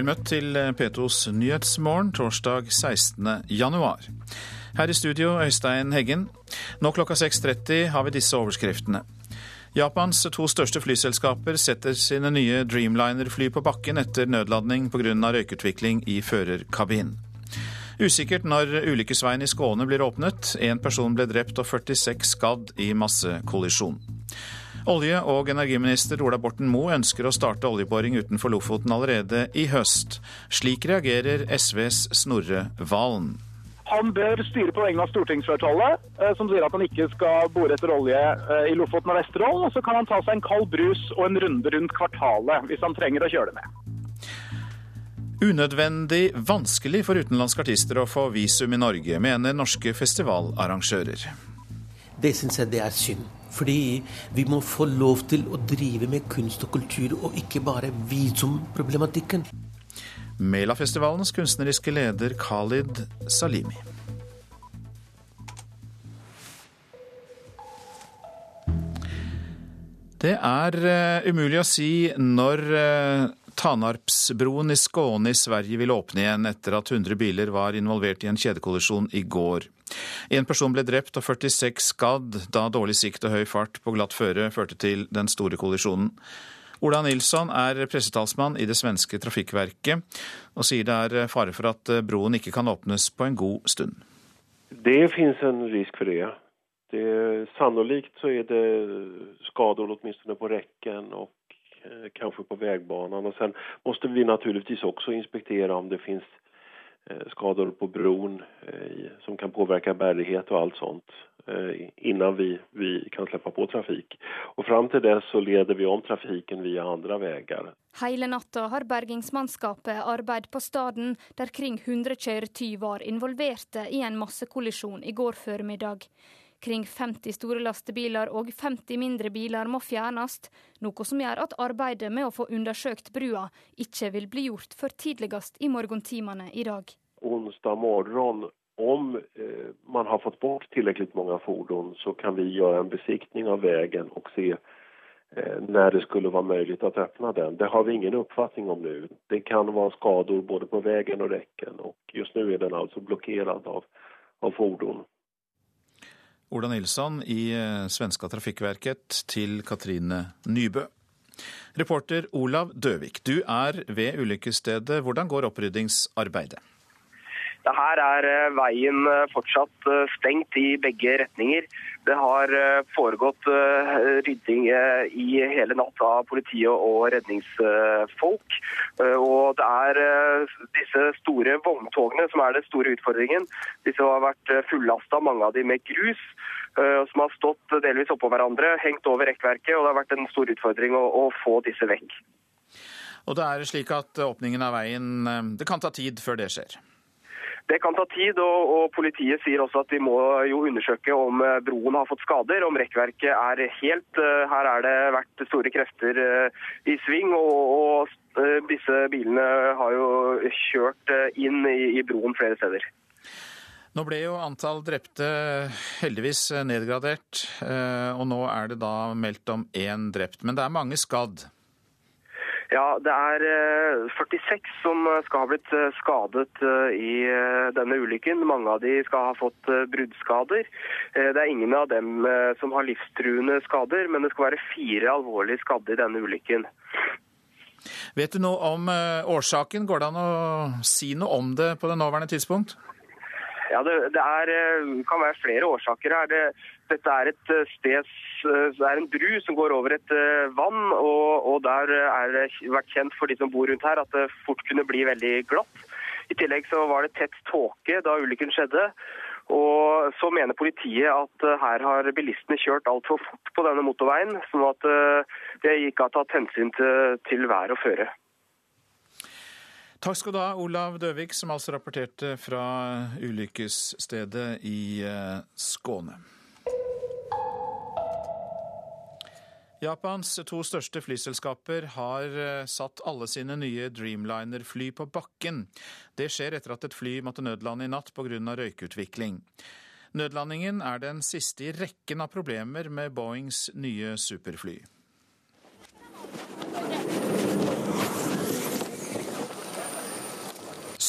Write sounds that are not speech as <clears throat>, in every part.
Vel møtt til P2s Nyhetsmorgen torsdag 16. januar. Her i studio Øystein Heggen. Nå klokka 6.30 har vi disse overskriftene. Japans to største flyselskaper setter sine nye Dreamliner-fly på bakken etter nødladning pga. røykutvikling i førerkabinen. Usikkert når ulykkesveien i Skåne blir åpnet. Én person ble drept og 46 skadd i massekollisjon. Olje- og energiminister Ola Borten Moe ønsker å starte oljeboring utenfor Lofoten allerede i høst. Slik reagerer SVs Snorre Valen. Han bør styre på vegne av stortingsflertallet, eh, som sier at han ikke skal bore etter olje eh, i Lofoten og Vesterålen. Og så kan han ta seg en kald brus og en runde rundt kvartalet hvis han trenger å kjøle med. Unødvendig vanskelig for utenlandske artister å få visum i Norge, mener norske festivalarrangører. Det syns jeg det er synd. Fordi vi må få lov til å drive med kunst og kultur, og ikke bare visumproblematikken. Melafestivalens kunstneriske leder Khalid Salimi. Det er uh, umulig å si når uh, Tanarpsbroen i Skåne i Sverige vil åpne igjen etter at 100 biler var involvert i en kjedekollisjon i går. En person ble drept og 46 skadd da dårlig sikt og høy fart på glatt føre førte til den store kollisjonen. Ola Nilsson er pressetalsmann i det svenske Trafikkverket, og sier det er fare for at broen ikke kan åpnes på en god stund. Det finnes en risk for det. det sannolikt så er det skader åtminstone på rekken og kanskje på veibanen. Og sen må vi naturligvis også inspektere om det finnes skador på bron som kan påverka bärighet og alt sånt innan vi, vi kan slippe på trafik. Og fram til det så leder vi om trafiken via andre veier. Hele natta har bergingsmannskapet arbeid på staden der kring 100 kjøretøy var involverte i en massekollisjon i går formiddag. Kring 50 store lastebiler og 50 mindre biler må fjernes, noe som gjør at arbeidet med å få undersøkt brua ikke vil bli gjort før tidligst i morgentimene i dag. Onsdag morgen, om eh, man har fått bort tilrekkelig mange fordon, så kan vi gjøre en besiktning av veien og se eh, når det skulle være mulig å åpne den. Det har vi ingen oppfatning om nå. Det kan være skader både på veien og rekken, og just nå er den altså blokkert av, av fordon. Ola Nilsson i svenska Trafikkverket til Katrine Nybø. Reporter Olav Døvik, du er ved ulykkesstedet. Hvordan går oppryddingsarbeidet? Her er veien fortsatt stengt i begge retninger. Det har foregått rydding i hele natt av politiet og redningsfolk. Og det er disse store vogntogene som er den store utfordringen. Disse har vært fullasta, mange av dem med grus. Som har stått delvis oppå hverandre, hengt over rekkverket. Og det har vært en stor utfordring å, å få disse vekk. Og det er slik at åpningen av veien Det kan ta tid før det skjer? Det kan ta tid, og, og, politiet sier også at de må jo undersøke om broen har fått skader, om rekkverket er helt. Her er det vært store krefter i sving, og, og disse bilene har jo kjørt inn i, i broen flere steder. Nå ble jo antall drepte heldigvis nedgradert, og nå er det da meldt om én drept. Men det er mange skadd? Ja, det er 46 som skal ha blitt skadet i denne ulykken. Mange av de skal ha fått bruddskader. Det er ingen av dem som har livstruende skader, men det skal være fire alvorlig skadde i denne ulykken. Vet du noe om årsaken? Går det an å si noe om det på det nåværende tidspunkt? Ja, det, det er, kan være flere årsaker her. Det, dette er et sted, det er en bru som går over et vann, og, og der er det vært kjent for de som bor rundt her at det fort kunne bli veldig glatt. I tillegg så var det tett tåke da ulykken skjedde. Og så mener politiet at her har bilistene kjørt altfor fort på denne motorveien, sånn at det ikke har tatt hensyn til, til vær og føre. Takk skal du ha, Olav Døvik, som altså rapporterte fra ulykkesstedet i Skåne. Japans to største flyselskaper har satt alle sine nye Dreamliner-fly på bakken. Det skjer etter at et fly måtte nødlande i natt pga. røykutvikling. Nødlandingen er den siste i rekken av problemer med Boeings nye superfly.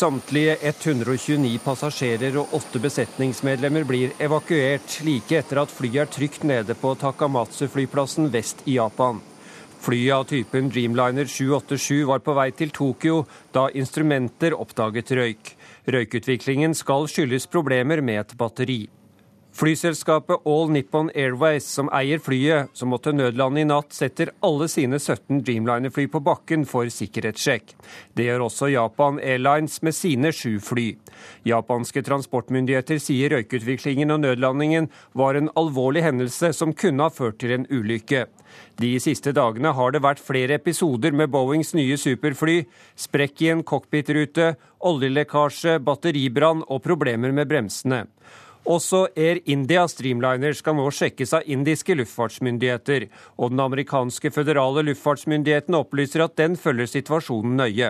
Samtlige 129 passasjerer og åtte besetningsmedlemmer blir evakuert like etter at flyet er trygt nede på Takamatsu-flyplassen vest i Japan. Flyet av typen Dreamliner 787 var på vei til Tokyo da instrumenter oppdaget røyk. Røykutviklingen skal skyldes problemer med et batteri. Flyselskapet All Nippon Airways, som eier flyet, som måtte nødlande i natt, setter alle sine 17 Dreamliner-fly på bakken for sikkerhetssjekk. Det gjør også Japan Airlines med sine sju fly. Japanske transportmyndigheter sier røykutviklingen og nødlandingen var en alvorlig hendelse som kunne ha ført til en ulykke. De siste dagene har det vært flere episoder med Boeings nye superfly, sprekk i en cockpitrute, oljelekkasje, batteribrann og problemer med bremsene. Også Air India Streamliner skal nå sjekkes av indiske luftfartsmyndigheter, og den amerikanske føderale luftfartsmyndigheten opplyser at den følger situasjonen nøye.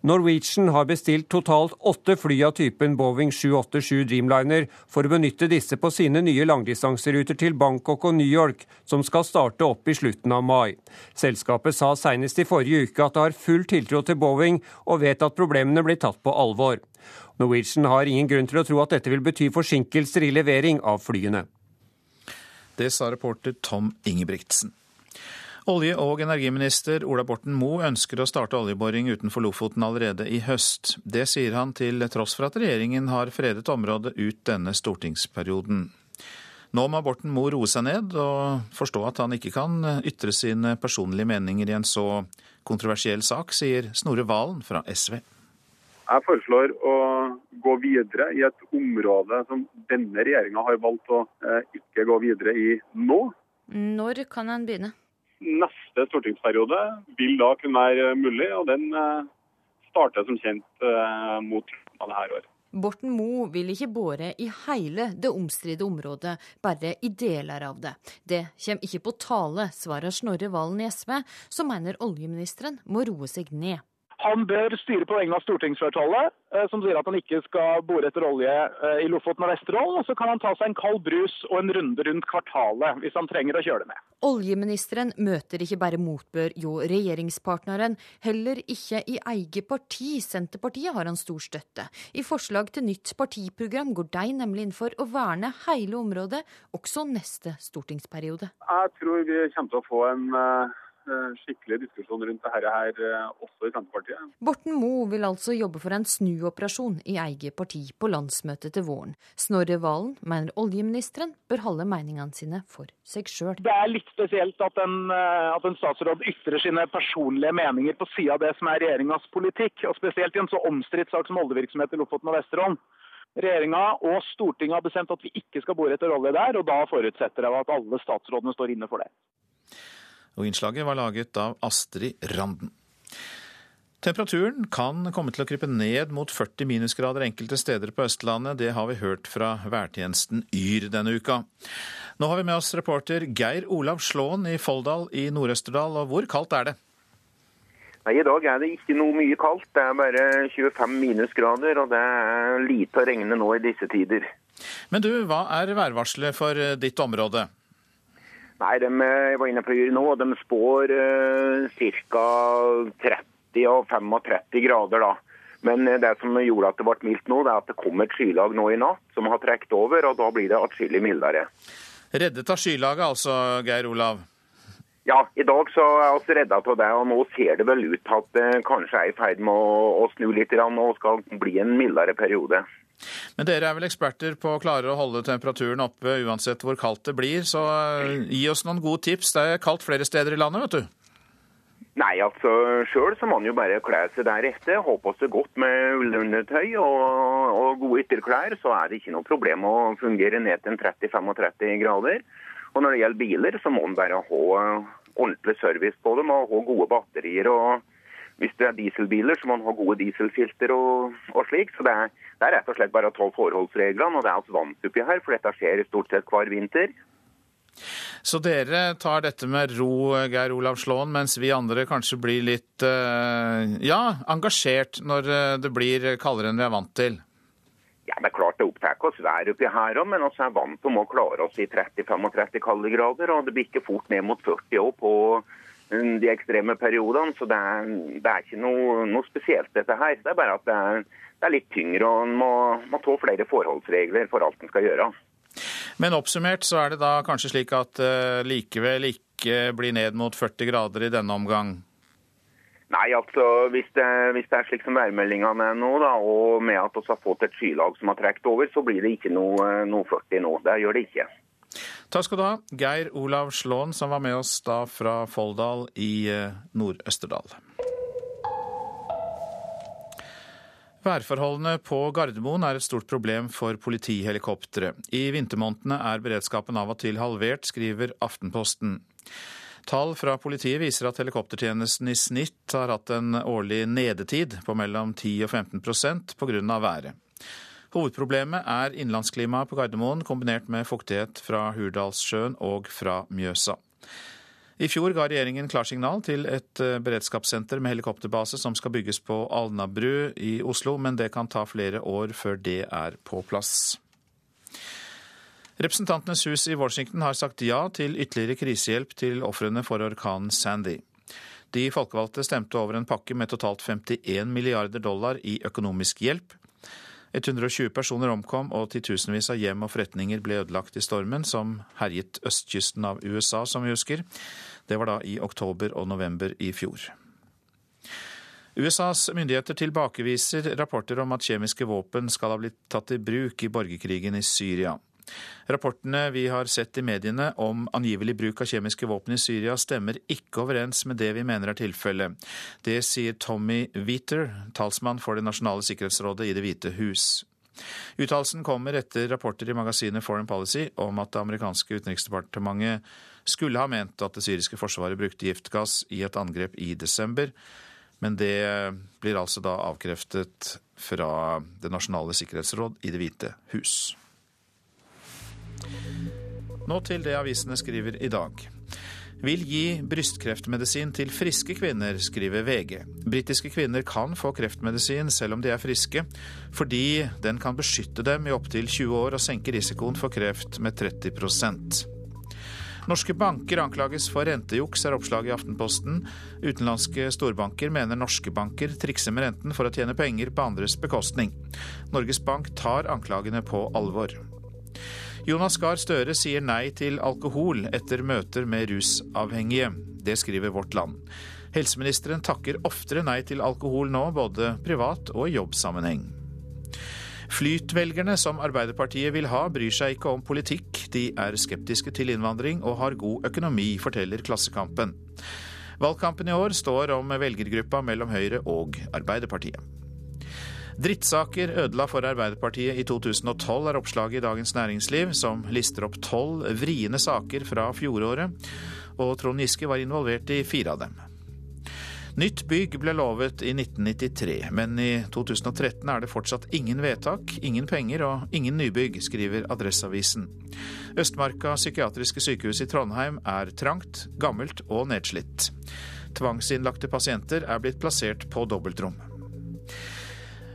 Norwegian har bestilt totalt åtte fly av typen Boeing 787 Dreamliner for å benytte disse på sine nye langdistanseruter til Bangkok og New York, som skal starte opp i slutten av mai. Selskapet sa senest i forrige uke at det har full tiltro til Boeing, og vet at problemene blir tatt på alvor. Norwegian har ingen grunn til å tro at dette vil bety forsinkelser i levering av flyene. Det sa reporter Tom Ingebrigtsen. Olje- og energiminister Ola Borten Moe ønsker å starte oljeboring utenfor Lofoten allerede i høst. Det sier han til tross for at regjeringen har fredet området ut denne stortingsperioden. Nå må Borten Moe roe seg ned og forstå at han ikke kan ytre sine personlige meninger i en så kontroversiell sak, sier Snorre Valen fra SV. Jeg foreslår å gå videre i et område som denne regjeringa har valgt å eh, ikke gå videre i nå. Når kan en begynne? Neste stortingsperiode vil da kunne være mulig, og den eh, starter som kjent eh, mot av dette året. Borten Moe vil ikke bore i hele det omstridte området, bare i deler av det. Det kommer ikke på tale, svarer Snorre Valen i SV, som mener oljeministeren må roe seg ned. Han bør styre på vegne av stortingsflertallet, eh, som sier at han ikke skal bore etter olje eh, i Lofoten og Vesterålen. Og så kan han ta seg en kald brus og en runde rundt kvartalet, hvis han trenger å kjøle med. Oljeministeren møter ikke bare motbør jo regjeringspartneren, heller ikke i eget parti, Senterpartiet, har han stor støtte. I forslag til nytt partiprogram går de nemlig inn for å verne hele området, også neste stortingsperiode. Jeg tror vi kommer til å få en uh Eh, skikkelig diskusjon rundt dette her eh, også i Senterpartiet. Borten Moe vil altså jobbe for en snuoperasjon i eget parti på landsmøtet til våren. Snorre Valen mener oljeministeren bør holde meningene sine for seg sjøl. Det er litt spesielt at en, eh, at en statsråd ytrer sine personlige meninger på sida av det som er regjeringas politikk, og spesielt i en så omstridt sak som oljevirksomhet i Lofoten og Vesterålen. Regjeringa og Stortinget har bestemt at vi ikke skal bore etter olje der, og da forutsetter jeg at alle statsrådene står inne for det og innslaget var laget av Astrid Randen. Temperaturen kan komme til å krype ned mot 40 minusgrader enkelte steder på Østlandet. Det har vi hørt fra værtjenesten Yr denne uka. Nå har vi med oss reporter Geir Olav Slåen i Folldal i Nord-Østerdal. Og hvor kaldt er det? Nei, I dag er det ikke noe mye kaldt. Det er bare 25 minusgrader, og det er lite å regne nå i disse tider. Men du, hva er værvarselet for ditt område? Nei, de jeg var inne på nå, de spår eh, ca. 30 og 35 grader. da. Men eh, det som gjorde at det ble mildt nå, det er at det kom et skylag nå i natt som har trukket over, og da blir det atskillig mildere. Reddet av skylaget altså, Geir Olav? Ja, i dag så er vi redda av det, og nå ser det vel ut til at det kanskje er i ferd med å, å snu litt og skal bli en mildere periode. Men dere er vel eksperter på å klare å holde temperaturen oppe uansett hvor kaldt det blir, så eh, gi oss noen gode tips. Det er kaldt flere steder i landet, vet du. Nei, altså sjøl så må man jo bare kle seg deretter. Ha på seg godt med ullundertøy og, og, gode ytterklær, så er det ikke noe problem å fungere ned til 30-35 grader. Og når det gjelder biler, så må man bare ha ordentlig service på dem og ha gode batterier. og hvis det er dieselbiler, så må man ha gode dieselfilter og, og slik. Så det er, det er, rett og slett bare å ta forholdsreglene, og det er oss vant oppi her, for dette skjer stort sett hver vinter. Så dere tar dette med ro, Geir Olav Slåen, mens vi andre kanskje blir litt eh, ja, engasjert når eh, det blir kaldere enn vi er vant til? Ja, Det er klart det opptar oss vær oppi her òg, men vi er vant til å klare oss i 30-35 kaldegrader. Og det blir ikke fort ned mot 40 år på de ekstreme periodene. Så det er, det er ikke noe, noe, spesielt, dette her. Det er bare at det er, det er litt tyngre, og en må, må ta flere forholdsregler for alt en skal gjøre. Men oppsummert så er det da kanskje slik at uh, likevel ikke blir ned mot 40 grader i denne omgang? Nei, altså hvis det, hvis det er slik som værmeldingene er nå, da, og med at vi har fått et skylag som har trukket over, så blir det ikke noe, noe 40 nå. Det gjør det ikke. Takk skal du ha, Geir Olav Slåen, som var med oss da fra Folldal i eh, Nord-Østerdal. Værforholdene på Gardermoen er et stort problem for politihelikoptre. I vintermånedene er beredskapen av og til halvert, skriver Aftenposten. Tall fra politiet viser at helikoptertjenesten i snitt har hatt en årlig nedetid på mellom 10 og 15% pga. været. Hovedproblemet er innlandsklimaet på Gardermoen kombinert med fuktighet fra Hurdalssjøen og fra Mjøsa. I fjor ga regjeringen klarsignal til et eh, beredskapssenter med helikopterbase som skal bygges på Alnabru i Oslo, men det kan ta flere år før det er på plass. Representantenes hus i Washington har sagt ja til ytterligere krisehjelp til ofrene for orkanen Sandy. De folkevalgte stemte over en pakke med totalt 51 milliarder dollar i økonomisk hjelp. 120 personer omkom, og titusenvis av hjem og forretninger ble ødelagt i stormen, som herjet østkysten av USA, som vi husker. Det var da i oktober og november i fjor. USAs myndigheter tilbakeviser rapporter om at kjemiske våpen skal ha blitt tatt i bruk i borgerkrigen i Syria. Rapportene vi har sett i mediene om angivelig bruk av kjemiske våpen i Syria, stemmer ikke overens med det vi mener er tilfellet. Det sier Tommy Wheater, talsmann for Det nasjonale sikkerhetsrådet i Det hvite hus. Uttalelsen kommer etter rapporter i magasinet Foreign Policy om at det amerikanske utenriksdepartementet skulle ha ment at det syriske forsvaret brukte giftgass i et angrep i desember, men det blir altså da avkreftet fra Det nasjonale sikkerhetsråd i Det hvite hus. Nå til det avisene skriver i dag. Vil gi brystkreftmedisin til friske kvinner, skriver VG. Britiske kvinner kan få kreftmedisin selv om de er friske, fordi den kan beskytte dem i opptil 20 år og senke risikoen for kreft med 30% Norske banker anklages for rentejuks, er oppslaget i Aftenposten. Utenlandske storbanker mener norske banker trikser med renten for å tjene penger på andres bekostning. Norges Bank tar anklagene på alvor. Jonas Gahr Støre sier nei til alkohol etter møter med rusavhengige. Det skriver Vårt Land. Helseministeren takker oftere nei til alkohol nå, både privat og i jobbsammenheng. Flytvelgerne som Arbeiderpartiet vil ha, bryr seg ikke om politikk. De er skeptiske til innvandring og har god økonomi, forteller Klassekampen. Valgkampen i år står om velgergruppa mellom Høyre og Arbeiderpartiet. Drittsaker ødela for Arbeiderpartiet i 2012 er oppslaget i Dagens Næringsliv, som lister opp tolv vriene saker fra fjoråret, og Trond Giske var involvert i fire av dem. Nytt bygg ble lovet i 1993, men i 2013 er det fortsatt ingen vedtak, ingen penger og ingen nybygg, skriver Adresseavisen. Østmarka psykiatriske sykehus i Trondheim er trangt, gammelt og nedslitt. Tvangsinnlagte pasienter er blitt plassert på dobbeltrom.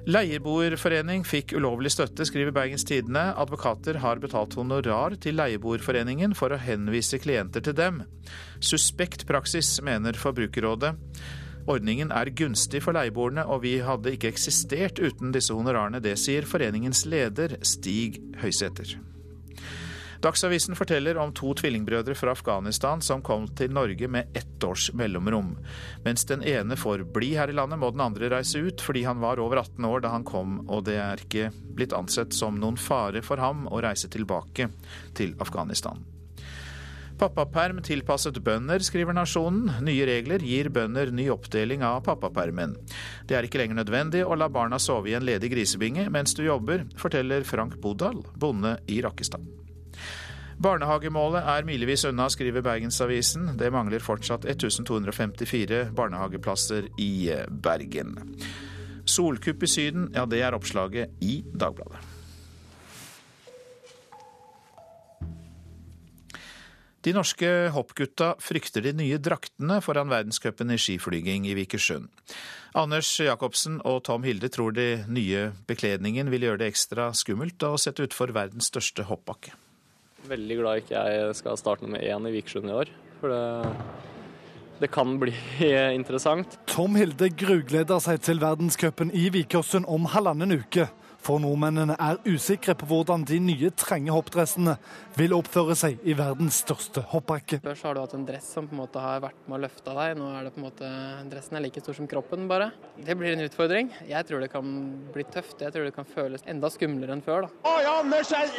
Leieboerforening fikk ulovlig støtte, skriver Bergens Tidende. Advokater har betalt honorar til Leieboerforeningen for å henvise klienter til dem. Suspekt praksis, mener Forbrukerrådet. Ordningen er gunstig for leieboerne, og vi hadde ikke eksistert uten disse honorarene. Det sier foreningens leder, Stig Høysæter. Dagsavisen forteller om to tvillingbrødre fra Afghanistan som kom til Norge med ett års mellomrom. Mens den ene får bli her i landet, må den andre reise ut fordi han var over 18 år da han kom, og det er ikke blitt ansett som noen fare for ham å reise tilbake til Afghanistan. Pappaperm tilpasset bønder, skriver Nasjonen. Nye regler gir bønder ny oppdeling av pappapermen. Det er ikke lenger nødvendig å la barna sove i en ledig grisebinge mens du jobber, forteller Frank Bodal, bonde i Rakkestad. Barnehagemålet er milevis unna, skriver Bergensavisen. Det mangler fortsatt 1254 barnehageplasser i Bergen. Solkupp i Syden, ja det er oppslaget i Dagbladet. De norske hoppgutta frykter de nye draktene foran verdenscupen i skiflyging i Vikersund. Anders Jacobsen og Tom Hilde tror de nye bekledningen vil gjøre det ekstra skummelt å sette utfor verdens største hoppbakke. Veldig glad ikke jeg skal starte nummer én i Vikersund i år. For det, det kan bli <laughs> interessant. Tom Hilde grugleder seg til verdenscupen i Vikersund om halvannen uke. For nordmennene er usikre på hvordan de nye trenge hoppdressene vil oppføre seg i verdens største hoppbakke. Før har du hatt en dress som på en måte har vært med å løfte deg. Nå er det på en måte dressen er like stor som kroppen, bare. Det blir en utfordring. Jeg tror det kan bli tøft. Jeg tror det kan føles enda skumlere enn før. da. Oi, Anders er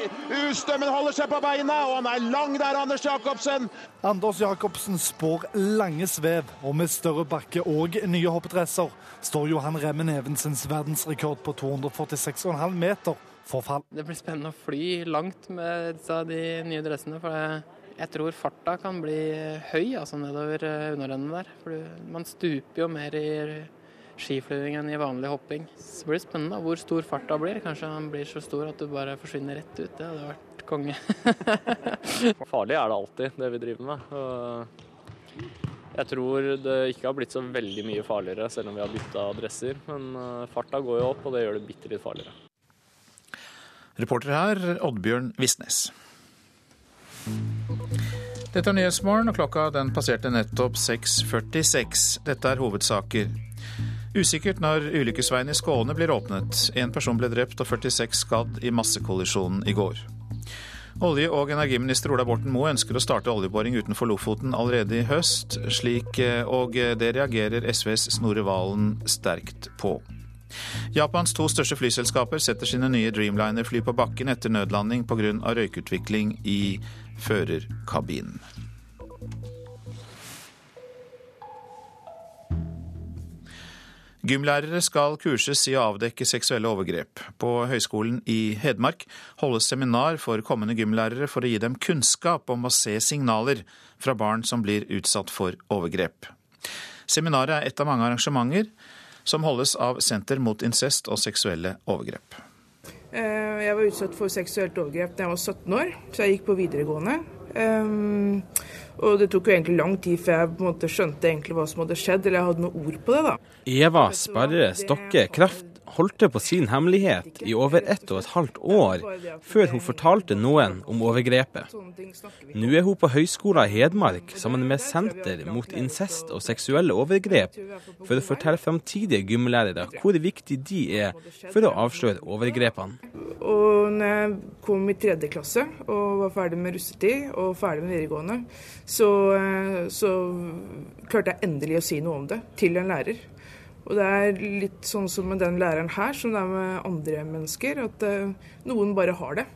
ustømmen holder seg på beina, og han er lang der, Anders Jacobsen. Anders Jacobsen spår lange svev, og med større bakke og nye hoppdresser står Johan Remmen Evensens verdensrekord på 246,5 meter forfall. Det blir spennende å fly langt med disse, de nye dressene. for jeg, jeg tror farta kan bli høy altså nedover underrennet der. For man stuper jo mer i skiflyving enn i vanlig hopping. Så blir det spennende hvor stor farta blir. Kanskje han blir så stor at du bare forsvinner rett ut. Det hadde vært konge. <laughs> Farlig er det alltid, det vi driver med. Jeg tror det ikke har blitt så veldig mye farligere, selv om vi har bytta dresser. Men eh, farta går jo opp, og det gjør det bitte litt farligere. Reporter her, Oddbjørn Visnes. Dette er Nyhetsmorgen, og klokka den passerte nettopp 6.46. Dette er hovedsaker. Usikkert når ulykkesveien i Skåne blir åpnet. En person ble drept og 46 skadd i massekollisjonen i går. Olje- og energiminister Ola Borten Moe ønsker å starte oljeboring utenfor Lofoten allerede i høst, slik, eh, og det reagerer SVs Snorre Valen sterkt på. Japans to største flyselskaper setter sine nye Dreamliner-fly på bakken etter nødlanding pga. røykutvikling i førerkabinen. Gymlærere skal kurses i å avdekke seksuelle overgrep. På Høgskolen i Hedmark holdes seminar for kommende gymlærere for å gi dem kunnskap om å se signaler fra barn som blir utsatt for overgrep. Seminaret er et av mange arrangementer som holdes av Senter mot incest og seksuelle overgrep. Eh, jeg var utsatt for seksuelt overgrep da jeg var 17 år, så jeg gikk på videregående. Um, og det tok jo egentlig lang tid før jeg på en måte skjønte egentlig hva som hadde skjedd, eller jeg hadde noe ord på det. da. Eva Sperre Stokke Kreft holdt på sin hemmelighet i over ett og et halvt år før hun fortalte noen om overgrepet. Nå er hun på Høgskolen i Hedmark sammen med Senter mot incest og seksuelle overgrep for å fortelle framtidige gymlærere hvor viktig de er for å avsløre overgrepene. Og når jeg kom i tredje klasse og var ferdig med russetid og ferdig med videregående, så, eh, så klarte jeg endelig å si noe om det til en lærer. Og det er litt sånn som med den læreren her, som det er med andre mennesker, at uh, noen bare har det.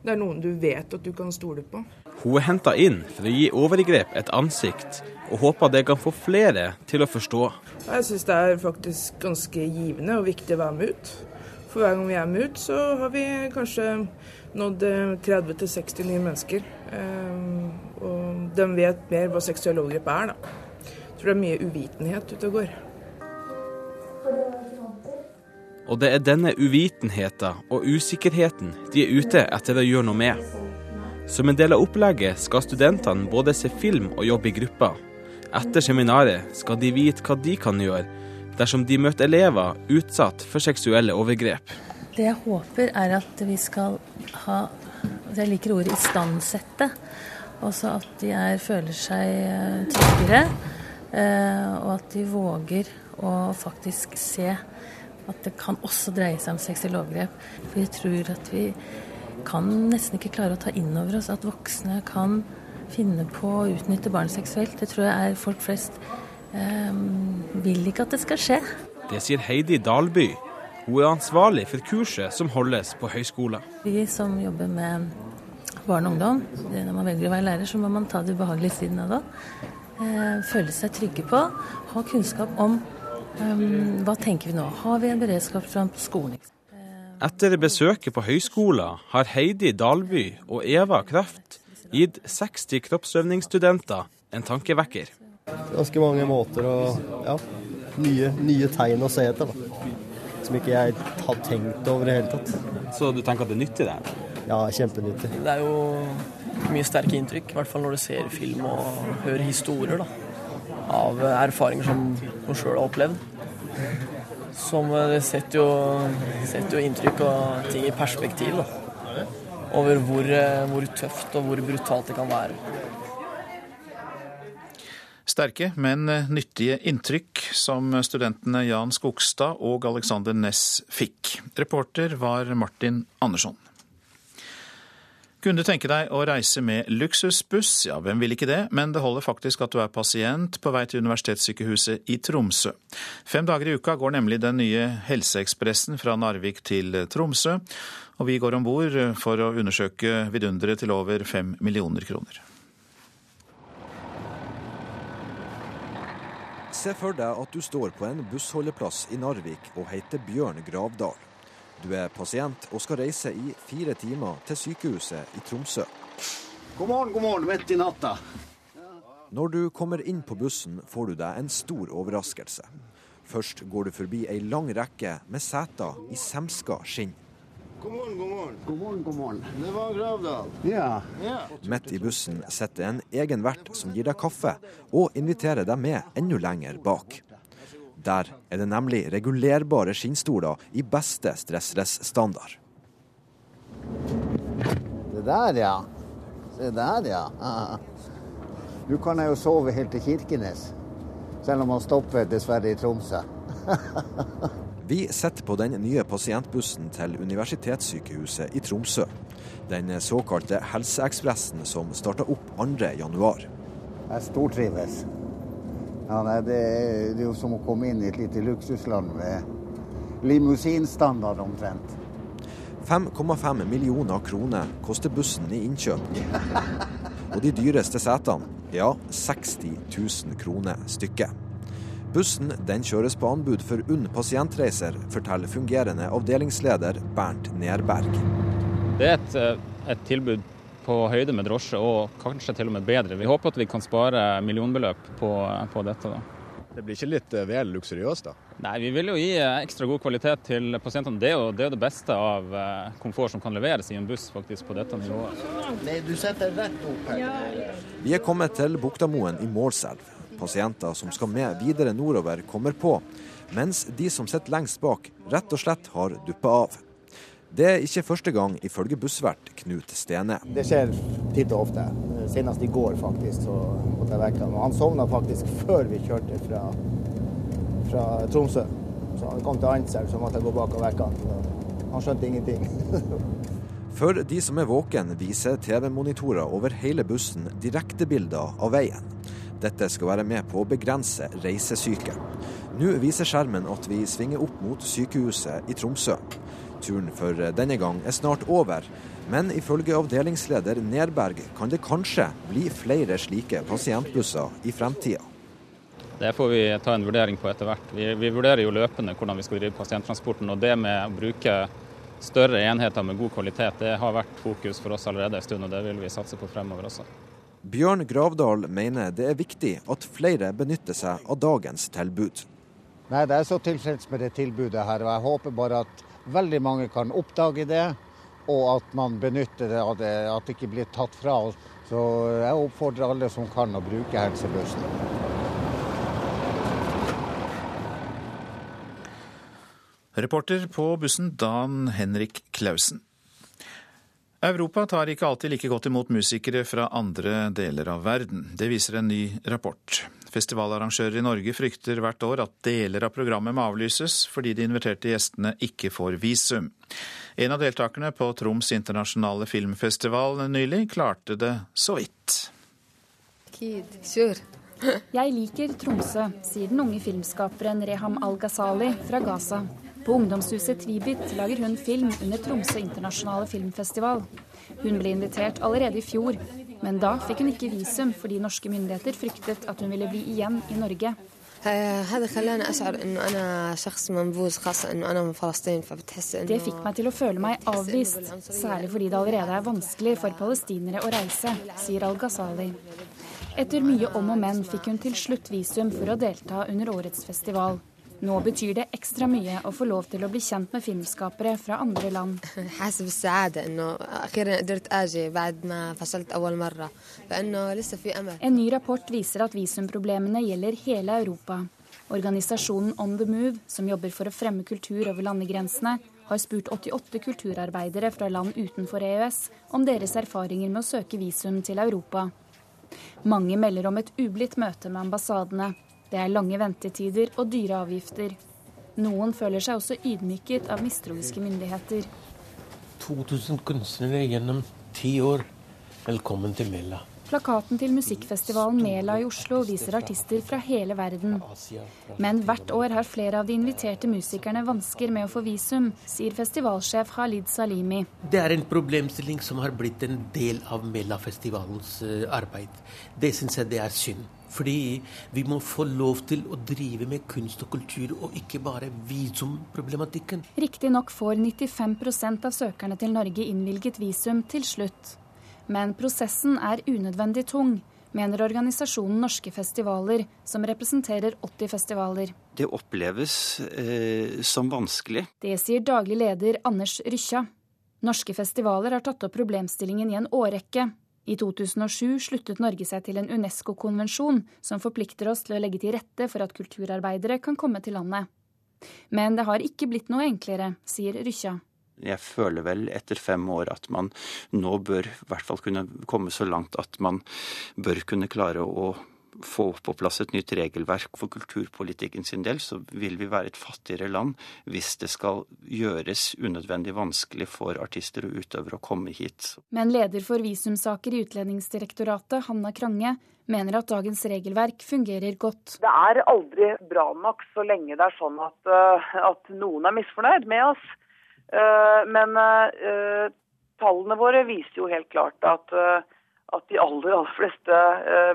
Det er noen du vet at du kan stole på. Hun er henta inn for å gi overgrep et ansikt, og håper det kan få flere til å forstå. Jeg syns det er faktisk ganske givende og viktig å være med ut. For hver gang vi er med ut, så har vi kanskje nådd 30-60 nye mennesker. Um, og de vet mer hva seksuelle overgrep er, da. Jeg tror det er mye uvitenhet ute og går. Og det er denne uvitenheten og usikkerheten de er ute etter å gjøre noe med. Som en del av opplegget skal studentene både se film og jobbe i grupper. Etter seminaret skal de vite hva de kan gjøre dersom de møter elever utsatt for seksuelle overgrep. Det jeg håper er at vi skal ha Jeg liker ordet istandsette. Også at de er, føler seg tryggere, eh, og at de våger å faktisk se at det kan også dreie seg om seksuelle overgrep. For jeg tror at vi kan nesten ikke klare å ta inn over oss at voksne kan finne på å utnytte barn seksuelt. Det tror jeg er folk flest eh, vil ikke at det skal skje. Det sier Heidi Dalby. Hun er ansvarlig for kurset som holdes på høyskolen. Vi som jobber med barn og ungdom, når man velger å være lærer, så må man ta de ubehagelige sidene av det. Eh, føle seg trygge på, ha kunnskap om Um, hva tenker vi nå? Har vi en beredskapsplan på skolen? Etter besøket på høyskolen har Heidi Dalby og Eva Kraft gitt 60 kroppsøvingsstudenter en tankevekker. Ganske mange måter og ja, nye, nye tegn å se etter. Da. Som ikke jeg har tenkt over i det hele tatt. Så du tenker at det er nyttig? det? Ja, kjempenyttig. Det er jo mye sterke inntrykk, i hvert fall når du ser film og hører historier. da av erfaringer som hun sjøl har opplevd. Som eh, setter jo, setter jo inntrykk og ting i perspektiv. Da. Over hvor, eh, hvor tøft og hvor brutalt det kan være. Sterke, men nyttige inntrykk som studentene Jan Skogstad og Alexander Næss fikk. Reporter var Martin Andersson. Kunne du tenke deg å reise med luksusbuss? Ja, hvem vil ikke det? Men det holder faktisk at du er pasient på vei til Universitetssykehuset i Tromsø. Fem dager i uka går nemlig den nye Helseekspressen fra Narvik til Tromsø. Og vi går om bord for å undersøke vidunderet til over fem millioner kroner. Se for deg at du står på en bussholdeplass i Narvik og heter Bjørn Gravdal. Du er pasient og skal reise i fire timer til sykehuset i Tromsø. God morgen, god morgen, midt i natta. Når du kommer inn på bussen, får du deg en stor overraskelse. Først går du forbi ei lang rekke med seter i semska skinn. God morgen, god morgen. God morgen, god morgen. Det var Gravdal. Ja. ja. Midt i bussen sitter en egen vert som gir deg kaffe, og inviterer deg med enda lenger bak. Der er det nemlig regulerbare skinnstoler i beste stressress-standard. Det der, ja. Se der, ja. Nå kan jeg jo sove helt til Kirkenes. Selv om man stopper dessverre i Tromsø. <laughs> Vi sitter på den nye pasientbussen til Universitetssykehuset i Tromsø. Den såkalte Helseekspressen som starta opp 2.1. Jeg stortrives. Ja, nei, det, er, det er jo som å komme inn i et lite luksusland med limousinstandard omtrent. 5,5 millioner kroner koster bussen i innkjøp. Og de dyreste setene, ja 60 000 kroner stykket. Bussen den kjøres på anbud for UNN pasientreiser, forteller fungerende avdelingsleder Bernt Nerberg. Det er et, eh, et tilbud på høyde med drosje, og kanskje til og med bedre. Vi håper at vi kan spare millionbeløp på, på dette. da. Det blir ikke litt eh, vel luksuriøst, da? Nei, vi vil jo gi eh, ekstra god kvalitet til pasientene. Det er jo det, er det beste av eh, komfort som kan leveres i en buss faktisk på dette nivået. Nei, du setter rett opp her. Vi er kommet til Buktamoen i Målselv. Pasienter som skal med videre nordover, kommer på, mens de som sitter lengst bak, rett og slett har duppa av. Det er ikke første gang, ifølge bussvert Knut Stene. Det skjer titt og ofte. Senest i går faktisk, så måtte jeg vekke ham. Han sovna faktisk før vi kjørte fra, fra Tromsø. Så han kom til Antselv, så måtte jeg gå bak og vekke ham. Han skjønte ingenting. <laughs> For de som er våken, viser TV-monitorer over hele bussen direktebilder av veien. Dette skal være med på å begrense reisesyke. Nå viser skjermen at vi svinger opp mot sykehuset i Tromsø. Turen for denne gang er snart over, men ifølge avdelingsleder Nerberg kan det kanskje bli flere slike pasientbusser i fremtida. Det får vi ta en vurdering på etter hvert. Vi, vi, vurderer jo løpende hvordan vi skal drive pasienttransporten. og Det med å bruke større enheter med god kvalitet, det har vært fokus for oss allerede en stund, og det vil vi satse på fremover også. Bjørn Gravdal mener det er viktig at flere benytter seg av dagens tilbud. Nei, Det er så tilfreds med det tilbudet her, og jeg håper bare at veldig mange kan oppdage det, og at man benytter det, at det ikke blir tatt fra oss. Så jeg oppfordrer alle som kan å bruke helsebussen. Reporter på bussen Dan Henrik Klausen. Europa tar ikke alltid like godt imot musikere fra andre deler av verden. Det viser en ny rapport. Festivalarrangører i Norge frykter hvert år at deler av programmet må avlyses fordi de inviterte gjestene ikke får visum. En av deltakerne på Troms internasjonale filmfestival nylig klarte det så vidt. <laughs> Jeg liker Tromsø, sier den unge filmskaperen Reham Al-Ghazali fra Gaza. På ungdomshuset Tvibit lager hun film under Tromsø internasjonale filmfestival. Hun ble invitert allerede i fjor, men da fikk hun ikke visum fordi norske myndigheter fryktet at hun ville bli igjen i Norge. Det fikk meg til å føle meg avvist, særlig fordi det allerede er vanskelig for palestinere å reise, sier Al-Ghazali. Etter mye om og men fikk hun til slutt visum for å delta under årets festival. Nå betyr det ekstra mye å få lov til å bli kjent med filmskapere fra andre land. <laughs> En ny rapport viser at visumproblemene gjelder hele Europa. Organisasjonen On the Move, som jobber for å fremme kultur over landegrensene, har spurt 88 kulturarbeidere fra land utenfor EØS om deres erfaringer med å søke visum til Europa. Mange melder om et ublidt møte med ambassadene. Det er lange ventetider og dyre avgifter. Noen føler seg også ydmyket av mistroiske myndigheter. 2000 kunstnere gjennom ti år. Velkommen til Mela. Plakaten til musikkfestivalen Mela i Oslo viser artister fra hele verden. Men hvert år har flere av de inviterte musikerne vansker med å få visum, sier festivalsjef Khalid Salimi. Det er en problemstilling som har blitt en del av Mela-festivalens eh, arbeid. Det syns jeg det er synd. Fordi vi må få lov til å drive med kunst og kultur, og ikke bare visumproblematikken. Riktignok får 95% av søkerne til Norge innvilget visum til slutt. Men prosessen er unødvendig tung, mener organisasjonen Norske Festivaler, som representerer 80 festivaler. Det oppleves eh, som vanskelig. Det sier daglig leder Anders Rykkja. Norske festivaler har tatt opp problemstillingen i en årrekke. I 2007 sluttet Norge seg til en Unesco-konvensjon som forplikter oss til å legge til rette for at kulturarbeidere kan komme til landet. Men det har ikke blitt noe enklere, sier Rykkja. Jeg føler vel etter fem år at man nå bør i hvert fall kunne komme så langt at man bør kunne klare å få på plass et nytt regelverk for kulturpolitikken sin del, så vil vi være et fattigere land hvis det skal gjøres unødvendig vanskelig for artister og utøvere å komme hit. Men leder for visumsaker i Utlendingsdirektoratet, Hanna Krange, mener at dagens regelverk fungerer godt. Det er aldri bra nok så lenge det er sånn at, eh, at noen er misfornøyd med oss. Eh, men eh, tallene våre viser jo helt klart at, at de aller, aller fleste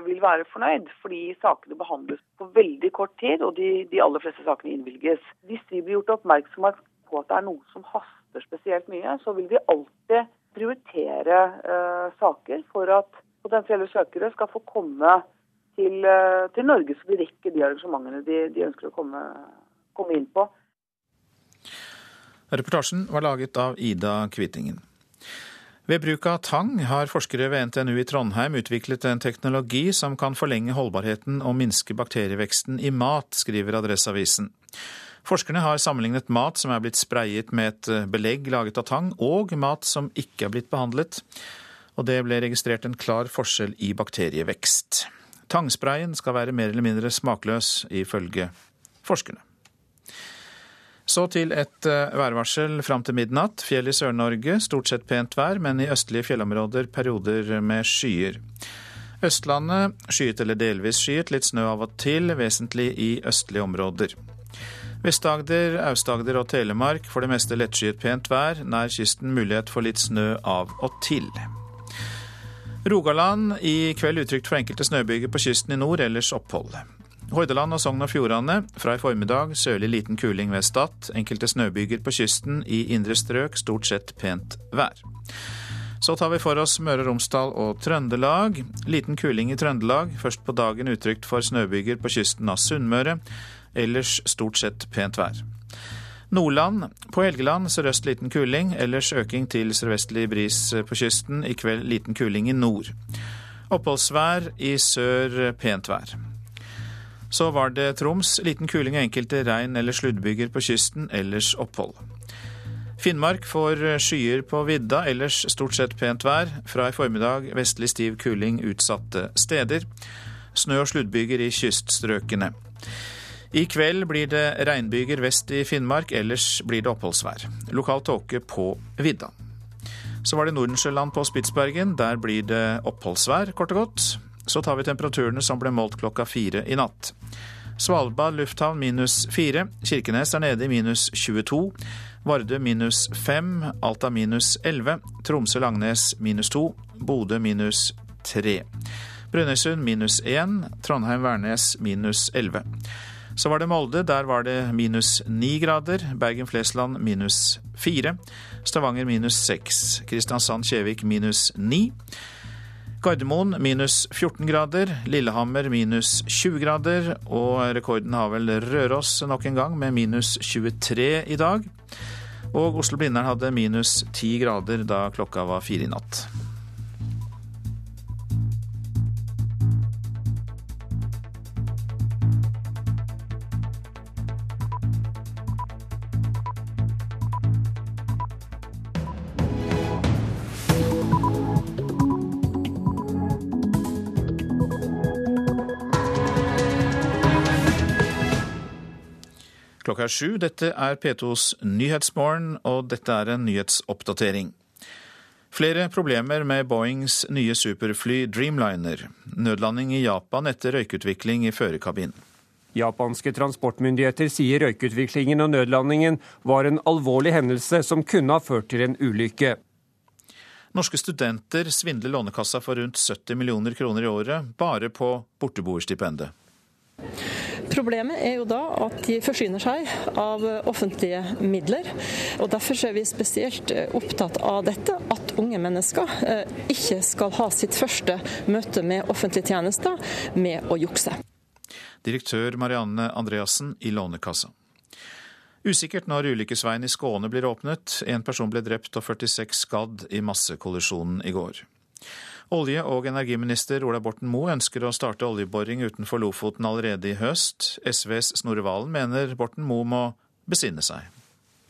vil være fornøyd, fordi sakene behandles på veldig kort tid, og de, de aller fleste sakene innvilges. Hvis vi blir gjort oppmerksom på at det er noe som haster spesielt mye, så vil vi alltid prioritere uh, saker for at potensielle søkere skal få komme til, uh, til Norge, så de rekker de arrangementene de, de ønsker å komme, komme inn på. Reportasjen var laget av Ida Kvittingen. Ved bruk av tang har forskere ved NTNU i Trondheim utviklet en teknologi som kan forlenge holdbarheten og minske bakterieveksten i mat, skriver Adresseavisen. Forskerne har sammenlignet mat som er blitt sprayet med et belegg laget av tang, og mat som ikke er blitt behandlet, og det ble registrert en klar forskjell i bakterievekst. Tangsprayen skal være mer eller mindre smakløs, ifølge forskerne. Så til et eh, værvarsel fram til midnatt. Fjell i Sør-Norge, stort sett pent vær, men i østlige fjellområder perioder med skyer. Østlandet skyet eller delvis skyet, litt snø av og til, vesentlig i østlige områder. Vest-Agder, Aust-Agder og Telemark for det meste lettskyet pent vær. Nær kysten mulighet for litt snø av og til. Rogaland i kveld utrygt for enkelte snøbyger på kysten i nord, ellers opphold. Hordaland og Sogn og Fjordane fra i formiddag sørlig liten kuling ved Stad. Enkelte snøbyger på kysten, i indre strøk stort sett pent vær. Så tar vi for oss Møre og Romsdal og Trøndelag. Liten kuling i Trøndelag. Først på dagen utrygt for snøbyger på kysten av Sunnmøre. Ellers stort sett pent vær. Nordland. På Helgeland sørøst liten kuling, ellers øking til sørvestlig bris på kysten. I kveld liten kuling i nord. Oppholdsvær i sør pent vær. Så var det Troms. Liten kuling og enkelte regn- eller sluddbyger på kysten, ellers opphold. Finnmark får skyer på vidda, ellers stort sett pent vær. Fra i formiddag vestlig stiv kuling utsatte steder. Snø- og sluddbyger i kyststrøkene. I kveld blir det regnbyger vest i Finnmark, ellers blir det oppholdsvær. Lokal tåke på vidda. Så var det Nordensjøland på Spitsbergen. Der blir det oppholdsvær, kort og godt. Så tar vi temperaturene som ble målt klokka fire i natt. Svalbard lufthavn minus fire. Kirkenes er nede i minus 22. Vardø minus fem. Alta minus elleve. Tromsø-Langnes minus to. Bodø minus tre. Brønnøysund minus én. Trondheim-Værnes minus elleve. Så var det Molde, der var det minus ni grader. Bergen-Flesland minus fire. Stavanger minus seks. Kristiansand-Kjevik minus ni. Gardermoen minus 14 grader, Lillehammer minus 20 grader, og rekorden har vel Røros nok en gang, med minus 23 i dag. Og Oslo-Blindern hadde minus 10 grader da klokka var fire i natt. Klokka er sju. Dette er P2s Nyhetsmorgen, og dette er en nyhetsoppdatering. Flere problemer med Boeings nye superfly Dreamliner. Nødlanding i Japan etter røykutvikling i førerkabinen. Japanske transportmyndigheter sier røykutviklingen og nødlandingen var en alvorlig hendelse som kunne ha ført til en ulykke. Norske studenter svindler Lånekassa for rundt 70 millioner kroner i året bare på borteboerstipendet. Problemet er jo da at de forsyner seg av offentlige midler. og Derfor er vi spesielt opptatt av dette, at unge mennesker eh, ikke skal ha sitt første møte med offentlige tjenester med å jukse. Direktør Marianne Andreassen i Lånekassa. Usikkert når ulykkesveien i Skåne blir åpnet. En person ble drept og 46 skadd i massekollisjonen i går. Olje- og energiminister Ola Borten Moe ønsker å starte oljeboring utenfor Lofoten allerede i høst. SVs Snorre Valen mener Borten Moe må besinne seg.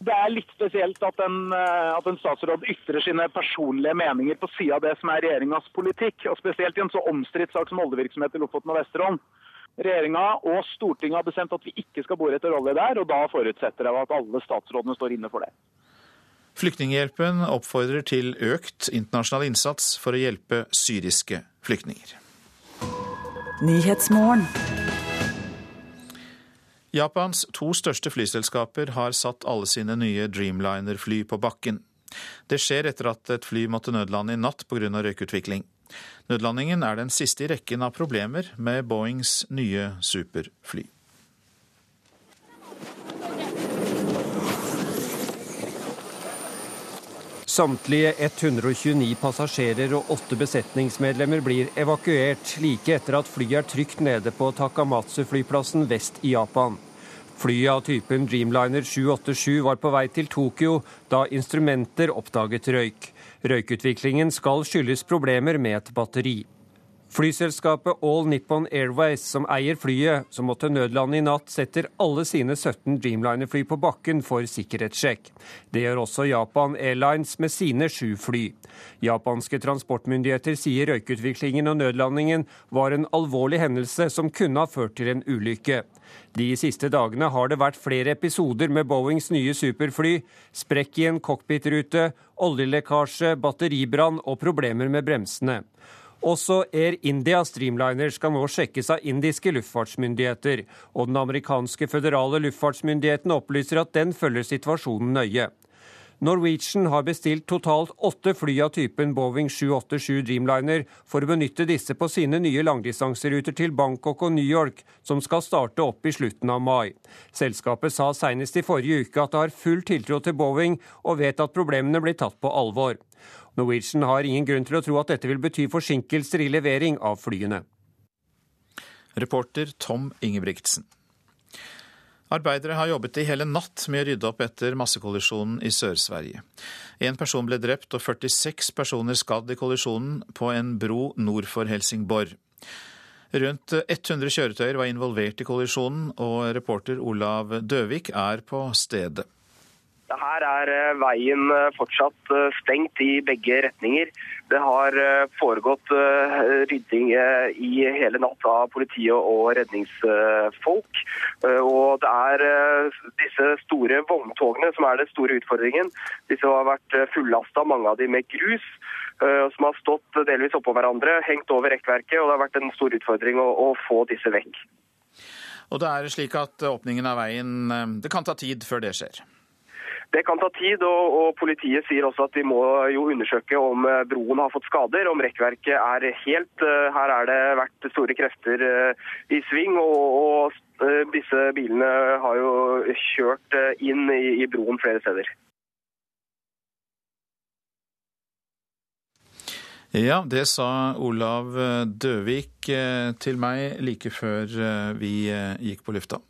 Det er litt spesielt at en, eh, at en statsråd ytrer sine personlige meninger på sida av det som er regjeringas politikk, og spesielt i en så omstridt sak som oljevirksomhet i Lofoten og Vesterålen. Regjeringa og Stortinget har bestemt at vi ikke skal bore etter olje der, og da forutsetter jeg at alle statsrådene står inne for det. Flyktninghjelpen oppfordrer til økt internasjonal innsats for å hjelpe syriske flyktninger. Japans to største flyselskaper har satt alle sine nye Dreamliner-fly på bakken. Det skjer etter at et fly måtte nødlande i natt pga. røykutvikling. Nødlandingen er den siste i rekken av problemer med Boeings nye superfly. Samtlige 129 passasjerer og åtte besetningsmedlemmer blir evakuert like etter at flyet er trygt nede på Takamatsu-flyplassen vest i Japan. Flyet av typen Dreamliner 787 var på vei til Tokyo da instrumenter oppdaget røyk. Røykutviklingen skal skyldes problemer med et batteri. Flyselskapet All Nippon Airways, som eier flyet som måtte nødlande i natt, setter alle sine 17 Dreamliner-fly på bakken for sikkerhetssjekk. Det gjør også Japan Airlines med sine sju fly. Japanske transportmyndigheter sier røykutviklingen og nødlandingen var en alvorlig hendelse som kunne ha ført til en ulykke. De siste dagene har det vært flere episoder med Boeings nye superfly, sprekk i en cockpitrute, oljelekkasje, batteribrann og problemer med bremsene. Også Air India Streamliner skal nå sjekkes av indiske luftfartsmyndigheter, og den amerikanske føderale luftfartsmyndigheten opplyser at den følger situasjonen nøye. Norwegian har bestilt totalt åtte fly av typen Boeing 787 Dreamliner for å benytte disse på sine nye langdistanseruter til Bangkok og New York, som skal starte opp i slutten av mai. Selskapet sa senest i forrige uke at det har full tiltro til Boeing, og vet at problemene blir tatt på alvor. Norwegian har ingen grunn til å tro at dette vil bety forsinkelser i levering av flyene. Reporter Tom Ingebrigtsen. Arbeidere har jobbet i hele natt med å rydde opp etter massekollisjonen i Sør-Sverige. En person ble drept og 46 personer skadd i kollisjonen på en bro nord for Helsingborg. Rundt 100 kjøretøyer var involvert i kollisjonen, og reporter Olav Døvik er på stedet. Her er eh, veien eh, fortsatt eh, stengt i begge retninger. Det har foregått rydding i hele natt av politiet og redningsfolk. Og det er disse store vogntogene som er den store utfordringen. Disse har vært fullasta, mange av dem med grus. Som har stått delvis oppå hverandre, hengt over rekkverket. Og det har vært en stor utfordring å, å få disse vekk. Og det er slik at åpningen av veien Det kan ta tid før det skjer? Det kan ta tid, og, og, politiet sier også at de må jo undersøke om eh, broen har fått skader, om rekkverket er helt. Eh, her er det vært store krefter eh, i sving, og, og disse bilene har jo kjørt inn i, i broen flere steder. Ja, det sa Olav Døvik til meg like før vi gikk på lufta.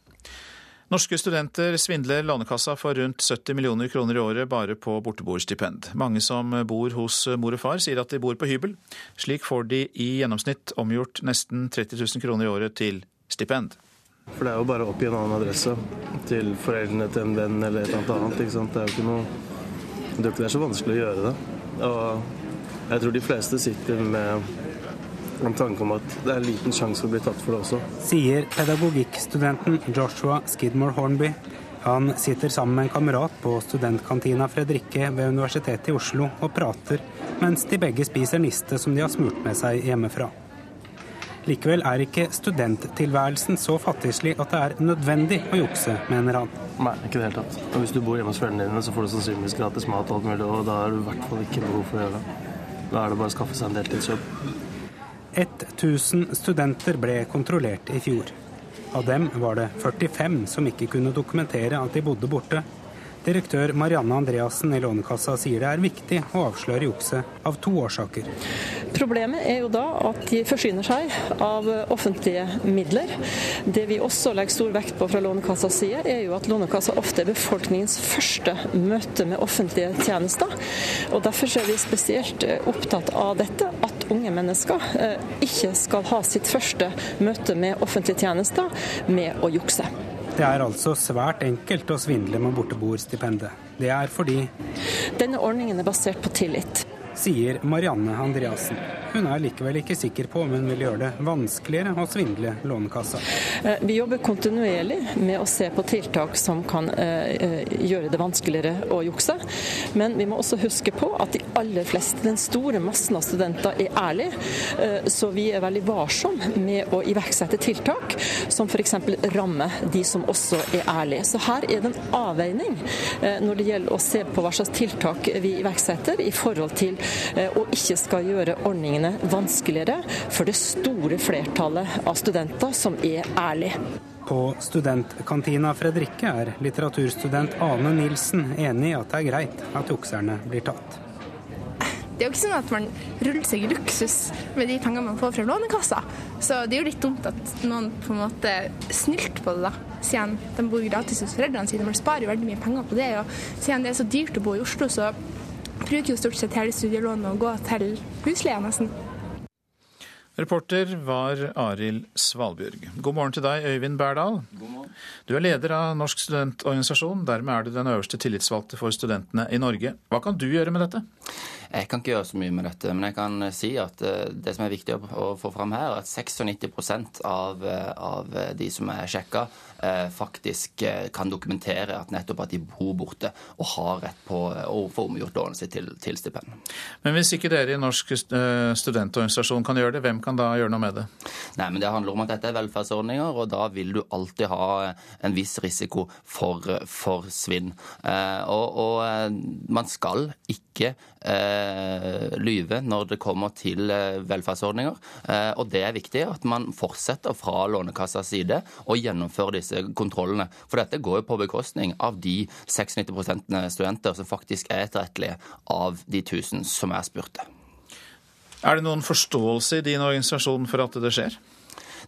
Norske studenter svindler Lånekassa for rundt 70 millioner kroner i året bare på borteboerstipend. Mange som bor hos mor og far sier at de bor på hybel. Slik får de i gjennomsnitt omgjort nesten 30 000 kroner i året til stipend. For det er jo bare å oppgi en annen adresse til foreldrene til en venn eller et eller annet. ikke sant? Det er jo ikke noe Det er ikke så vanskelig å gjøre det. Og jeg tror de fleste sitter med en tanke om at det er en liten sjanse for å bli tatt for det også. Sier pedagogikkstudenten Joshua Skidmore Hornby. Han sitter sammen med en kamerat på studentkantina Fredrikke ved Universitetet i Oslo og prater, mens de begge spiser niste som de har smurt med seg hjemmefra. Likevel er ikke studenttilværelsen så fattigslig at det er nødvendig å jukse, mener han. Nei, ikke i det hele tatt. Og hvis du bor hjemme hos foreldrene dine, så får du sannsynligvis gratis mat og alt mulig, og da er du i hvert fall ikke behov for å gjøre det. Da er det bare å skaffe seg en deltidsjobb. 1000 studenter ble kontrollert i fjor. Av dem var det 45 som ikke kunne dokumentere at de bodde borte. Direktør Marianne Andreassen i Lånekassa sier det er viktig å avsløre jukset av to årsaker. Problemet er jo da at de forsyner seg av offentlige midler. Det vi også legger stor vekt på fra Lånekassas side, er jo at Lånekassa ofte er befolkningens første møte med offentlige tjenester. Og Derfor er vi spesielt opptatt av dette, at unge mennesker eh, ikke skal ha sitt første møte med offentlige tjenester med å jukse. Det er altså svært enkelt å svindle med borteboerstipendet. Det er fordi Denne ordningen er basert på tillit. Sier Marianne Andreassen. Hun er likevel ikke sikker på om hun vil gjøre det vanskeligere å svindle Lånekassa. Eh, vi jobber kontinuerlig med å se på tiltak som kan eh, eh, gjøre det vanskeligere å jukse. Men vi må også huske på at de aller fleste, den store massen av studenter, er ærlige. Så vi er veldig varsomme med å iverksette tiltak som f.eks. rammer de som også er ærlige. Så her er det en avveining når det gjelder å se på hva slags tiltak vi iverksetter i forhold til å ikke skal gjøre ordningene vanskeligere for det store flertallet av studenter som er ærlige. På studentkantina Fredrikke er litteraturstudent Ane Nilsen enig i at det er greit at jukserne blir tatt. Det er jo ikke sånn at man ruller seg i luksus med de pengene man får fra Lånekassa. Så det er jo litt dumt at noen på en måte snylter på det, da. Siden de bor gratis hos foreldrene sine. Man sparer jo veldig mye penger på det. Og siden det er så dyrt å bo i Oslo, så bruker jo stort sett hele studielånet og gå til husleia, nesten. Reporter var Arild Svalbjørg. God morgen til deg, Øyvind Berdal. God morgen. Du er leder av Norsk studentorganisasjon. Dermed er du den øverste tillitsvalgte for studentene i Norge. Hva kan du gjøre med dette? Jeg kan ikke gjøre så mye med dette, men jeg kan si at eh, det som er viktig å få fram her, er at 96 av, eh, av de som er sjekka, eh, faktisk kan dokumentere at nettopp at de bor borte og har rett på å få omgjort lånet sitt til, til stipend. Men hvis ikke dere i Norsk studentorganisasjon kan gjøre det, hvem kan da gjøre noe med det? Nei, men Det handler om at dette er velferdsordninger, og da vil du alltid ha en viss risiko for, for svinn. Og, og man skal ikke eh, lyve når det kommer til eh, velferdsordninger. Eh, og det er viktig at man fortsetter fra Lånekassas side å gjennomføre disse kontrollene. For dette går jo på bekostning av de 96% studenter som faktisk er etterrettelige av de 1000 som er spurte. Er det noen forståelse i din organisasjon for at det skjer?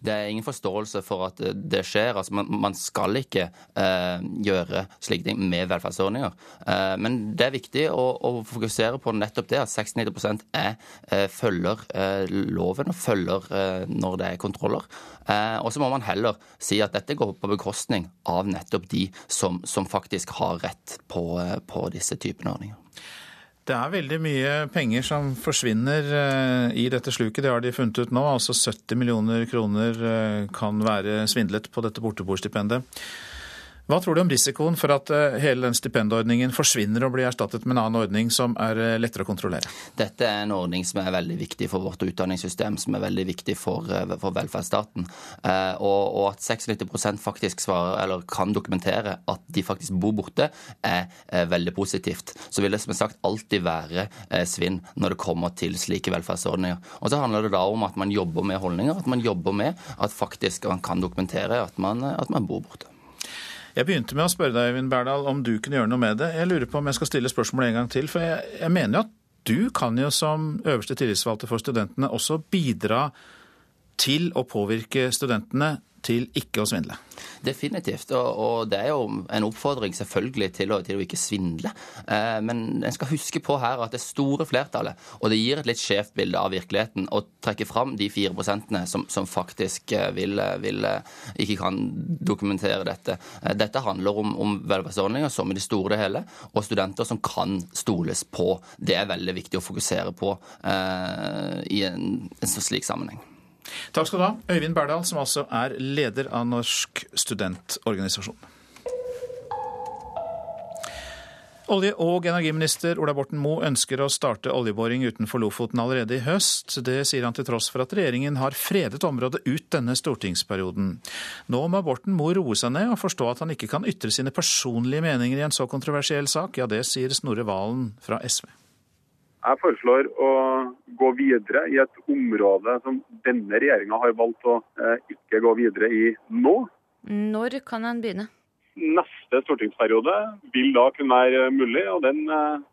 Det er ingen forståelse for at det skjer. Altså, man, man skal ikke eh, gjøre slike ting med velferdsordninger. Eh, men det er viktig å, å, fokusere på nettopp det at 96 er, eh, følger eh, loven og følger eh, når det er kontroller. Eh, og så må man heller si at dette går på bekostning av nettopp de som, som faktisk har rett på, på disse typene ordninger. Det er veldig mye penger som forsvinner eh, i dette sluket. Det har de funnet ut nå. Altså 70 millioner kroner eh, kan være svindlet på dette borteboerstipendet. Hva tror du om risikoen for at eh, hele den stipendordningen forsvinner og blir erstattet med en annen ordning som er eh, lettere å kontrollere? Dette er en ordning som er veldig viktig for vårt utdanningssystem, som er veldig viktig for, eh, for velferdsstaten. Og, og, at 96% faktisk svarer, eller kan dokumentere at de faktisk bor borte, er, veldig positivt. Så vil det som sagt alltid være svinn når det kommer til slike velferdsordninger. Og så handler det da om at man jobber med holdninger, at man jobber med at faktisk man kan dokumentere at man, at man bor borte. Jeg begynte med å spørre deg, Øyvind Berdal, om du kunne gjøre noe med det. Jeg lurer på om jeg skal stille spørsmålet en gang til. For jeg, jeg mener jo at du kan jo som øverste tillitsvalgte for studentene også bidra til å påvirke studentene til ikke å svindle. Definitivt. Og, det er jo en oppfordring selvfølgelig til å, til å ikke svindle. Eh, men en skal huske på her at det store flertallet, og det gir et litt skjevt bilde av virkeligheten, å trekke fram de fire prosentene som, som, faktisk eh, vil, vil, eh, ikke kan dokumentere dette. Dette handler om, om velferdsordninger som i det store og hele, og studenter som kan stoles på. Det er veldig viktig å fokusere på eh, i en, en slik sammenheng. Takk skal du ha, Øyvind Berdal, som altså er leder av Norsk studentorganisasjon. Olje- og energiminister Ola Borten Moe ønsker å starte oljeboring utenfor Lofoten allerede i høst. Det sier han til tross for at regjeringen har fredet området ut denne stortingsperioden. Nå må Borten Moe roe seg ned og forstå at han ikke kan ytre sine personlige meninger i en så kontroversiell sak. Ja, det sier Snorre Valen fra SV. Jeg foreslår å gå videre i et område som denne regjeringa har valgt å eh, ikke gå videre i nå. Når kan en begynne? neste stortingsperiode vil da kunne være mulig, og den eh,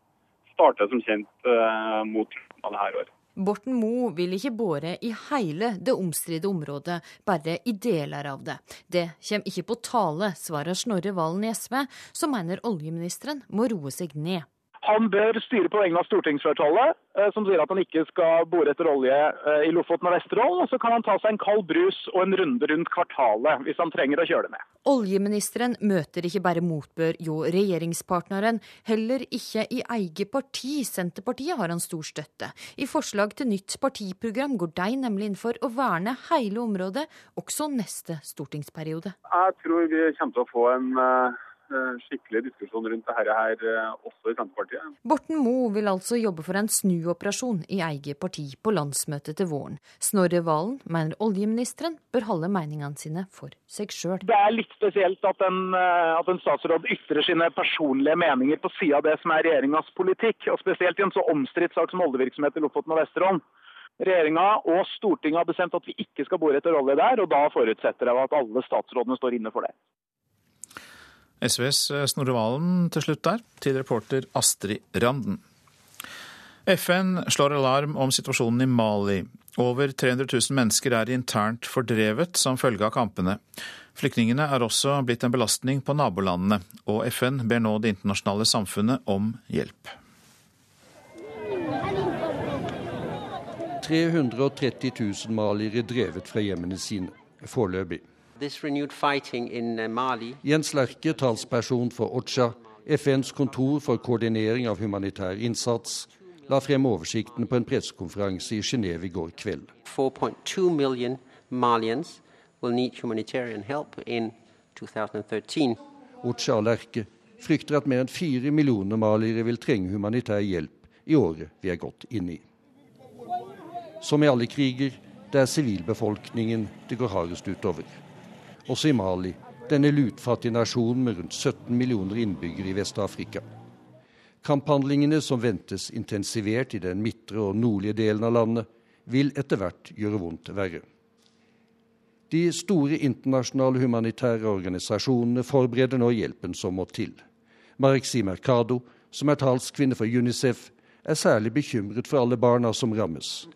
starter som kjent eh, mot slutten av dette året. Borten Moe vil ikke bore i hele det omstridte området, bare i deler av det. Det kommer ikke på tale, svarer Snorre Valen i SV, som mener oljeministeren må roe seg ned. Han bør styre på vegne av stortingsflertallet, eh, som sier at han ikke skal bore etter olje eh, i Lofoten og Vesterålen. Og så kan han ta seg en kald brus og en runde rundt kvartalet, hvis han trenger å kjøre det med. Oljeministeren møter ikke bare motbør jo regjeringspartneren, heller ikke i eget parti, Senterpartiet, har han stor støtte. I forslag til nytt partiprogram går de nemlig inn for å verne hele området, også neste stortingsperiode. Jeg tror vi kommer til å få en uh Eh, skikkelig diskusjon rundt dette her eh, også i Senterpartiet. Borten Moe vil altså jobbe for en snuoperasjon i eget parti på landsmøtet til våren. Snorre Valen mener oljeministeren bør holde meningene sine for seg sjøl. Det er litt spesielt at en, eh, at en statsråd ytrer sine personlige meninger på sida av det som er regjeringas politikk, og spesielt i en så omstridt sak som oljevirksomhet i Lofoten og Vesterålen. Regjeringa og Stortinget har bestemt at vi ikke skal bore etter olje der, og da forutsetter jeg at alle statsrådene står inne for det. SVs eh, Snorre Valen til slutt der, til reporter Astrid Randen. FN slår alarm om situasjonen i Mali. Over 300 000 mennesker er internt fordrevet som følge av kampene. Flyktningene er også blitt en belastning på nabolandene, og FN ber nå det internasjonale samfunnet om hjelp. 330 000 maliere drevet fra hjemmene sine foreløpig. Jens Lerche, talsperson for OCHA, FNs kontor for koordinering av humanitær innsats, la frem oversikten på en pressekonferanse i Genéve i går kveld. 4.2 millioner Malians vil trenge humanitær hjelp i 2013. OCHA Lerche frykter at mer enn fire millioner maliere vil trenge humanitær hjelp i året vi er gått inn i. Som i alle kriger, det er sivilbefolkningen det går hardest utover også i Mali, denne lutfattige nasjonen med rundt 17 millioner innbyggere i Vest-Afrika. Kamphandlingene som ventes intensivert i den midtre og nordlige delen av landet, vil etter hvert gjøre vondt verre. De store internasjonale humanitære organisasjonene forbereder nå hjelpen som må til. Marixi Mercado, som er talskvinne for UNICEF, er særlig bekymret for alle barna som rammes.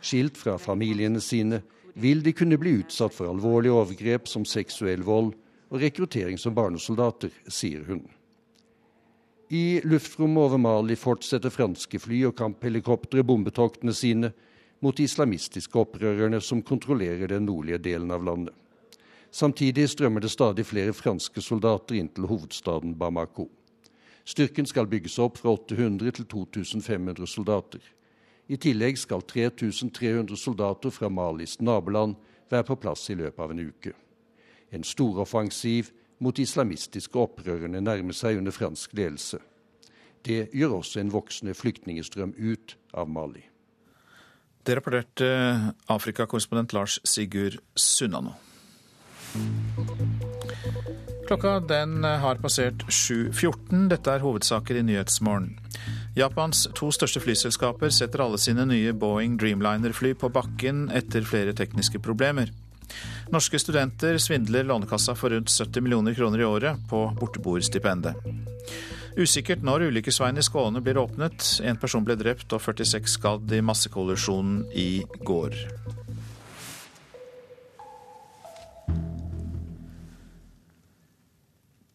Skilt fra familiene sine vil de kunne bli utsatt for alvorlige overgrep som seksuell vold og rekruttering som barnesoldater, sier hun. I luftrommet over Mali fortsetter franske fly og kamphelikoptre bombetoktene sine mot de islamistiske opprørerne som kontrollerer den nordlige delen av landet. Samtidig strømmer det stadig flere franske soldater inn til hovedstaden Bamako. Styrken skal bygges opp fra 800 til 2500 soldater. I tillegg skal 3300 soldater fra Malis naboland være på plass i løpet av en uke. En storoffensiv mot islamistiske opprørerne nærmer seg under fransk ledelse. Det gjør også en voksende flyktningestrøm ut av Mali. Det rapporterte Afrikakorrespondent Lars Sigurd Sunnano. Klokka den har passert 7.14. Dette er hovedsaker i Nyhetsmorgen. Japans to største flyselskaper setter alle sine nye Boeing Dreamliner-fly på bakken etter flere tekniske problemer. Norske studenter svindler Lånekassa for rundt 70 millioner kroner i året på borteboerstipendet. Usikkert når ulykkesveien i Skåne blir åpnet. En person ble drept og 46 skadd i massekollisjonen i går.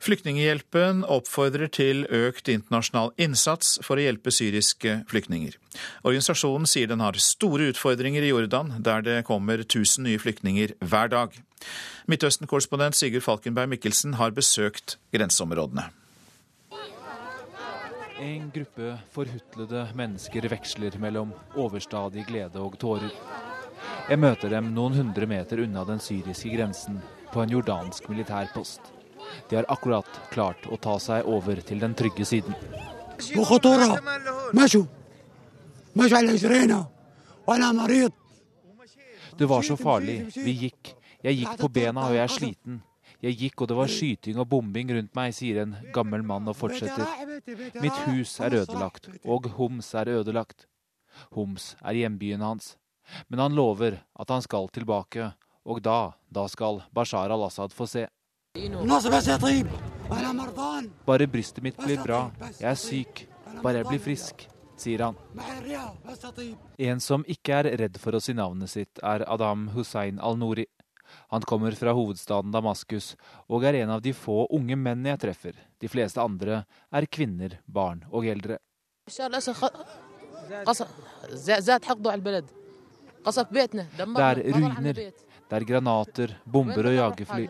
Flyktninghjelpen oppfordrer til økt internasjonal innsats for å hjelpe syriske flyktninger. Organisasjonen sier den har store utfordringer i Jordan, der det kommer 1000 nye flyktninger hver dag. Midtøsten-korrespondent Sigurd Falkenberg Mikkelsen har besøkt grenseområdene. En gruppe forhutlede mennesker veksler mellom overstadig glede og tårer. Jeg møter dem noen hundre meter unna den syriske grensen, på en jordansk militærpost. De har akkurat klart å ta seg over til den trygge siden. Det var så farlig. Vi gikk. Jeg gikk på bena, og jeg er sliten. Jeg gikk, og det var skyting og bombing rundt meg, sier en gammel mann og fortsetter. Mitt hus er ødelagt, og Homs er ødelagt. Homs er hjembyen hans. Men han lover at han skal tilbake, og da, da skal Bashar al-Assad få se. Bare brystet mitt blir bra. Jeg er syk. Bare jeg blir frisk, sier han. En som ikke er redd for å si navnet sitt, er Adam Hussein al-Nouri. Han kommer fra hovedstaden Damaskus og er en av de få unge menn jeg treffer. De fleste andre er kvinner, barn og eldre. Det er ruiner. Det er granater, bomber og jagerfly.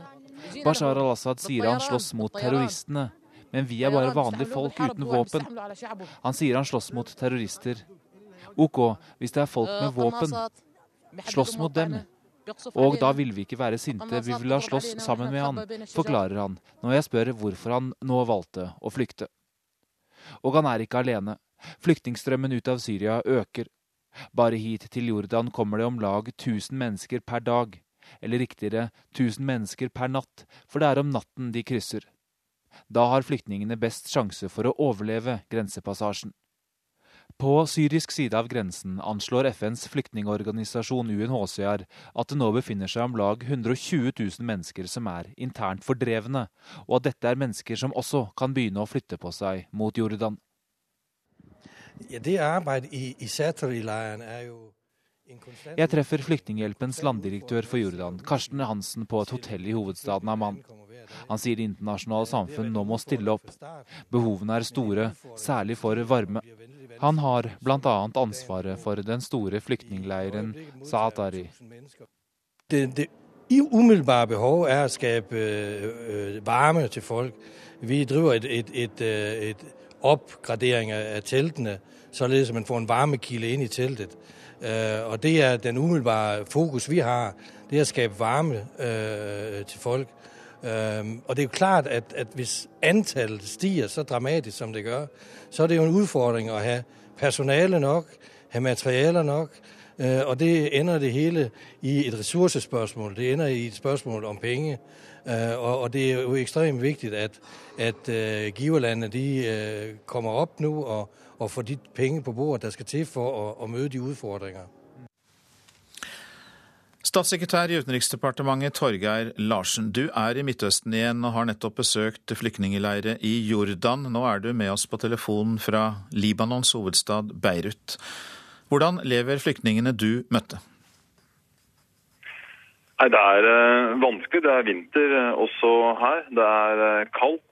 Bashar al-Assad sier han slåss mot terroristene, men vi er bare vanlige folk uten våpen. Han sier han slåss mot terrorister. OK, hvis det er folk med våpen, slåss mot dem. Og da vil vi ikke være sinte, vi vil ha slåss sammen med han, forklarer han når jeg spør hvorfor han nå valgte å flykte. Og han er ikke alene. Flyktningstrømmen ut av Syria øker. Bare hit til Jordan kommer det om lag 1000 mennesker per dag. Eller riktigere 1000 mennesker per natt, for det er om natten de krysser. Da har flyktningene best sjanse for å overleve grensepassasjen. På syrisk side av grensen anslår FNs flyktningorganisasjon UNHCR at det nå befinner seg om lag 120 000 mennesker som er internt fordrevne, og at dette er mennesker som også kan begynne å flytte på seg mot Jordan. Ja, det arbeidet i, i Sæteri-leiren er jo jeg treffer Flyktninghjelpens landdirektør for Jordan, Karsten Hansen, på et hotell i hovedstaden Amman. Han sier det internasjonale samfunn nå må stille opp. Behovene er store, særlig for varme. Han har bl.a. ansvaret for den store flyktningleiren Saatari. Det, det umiddelbare behovet er å skape øh, varme til folk. Vi driver et, et, et, et oppgradering av teltene, således at man får en varmekilde inn i teltet. Øh, og det er den umiddelbare fokus vi har, det er å skape varme øh, til folk. Øh, og det er jo klart at, at hvis antallet stiger så dramatisk som det gjør, så er det jo en utfordring å ha personale nok, ha materialer nok. Og det ender det hele i et ressursespørsmål. Det ender i et spørsmål om penger. Og, det er jo ekstremt viktig at, at giverlandene de kommer opp nå og, og få de penger på bordet der skal til for å, å møte de utfordringer. Statssekretær i Utenriksdepartementet Torgeir Larsen, du er i Midtøsten igjen og har nettopp besøkt flyktningleirer i Jordan. Nå er du med oss på telefonen fra Libanons hovedstad Beirut. Hvordan lever flyktningene du møtte? Nei, Det er uh, vanskelig. Det er vinter uh, også her. Det er uh, kaldt.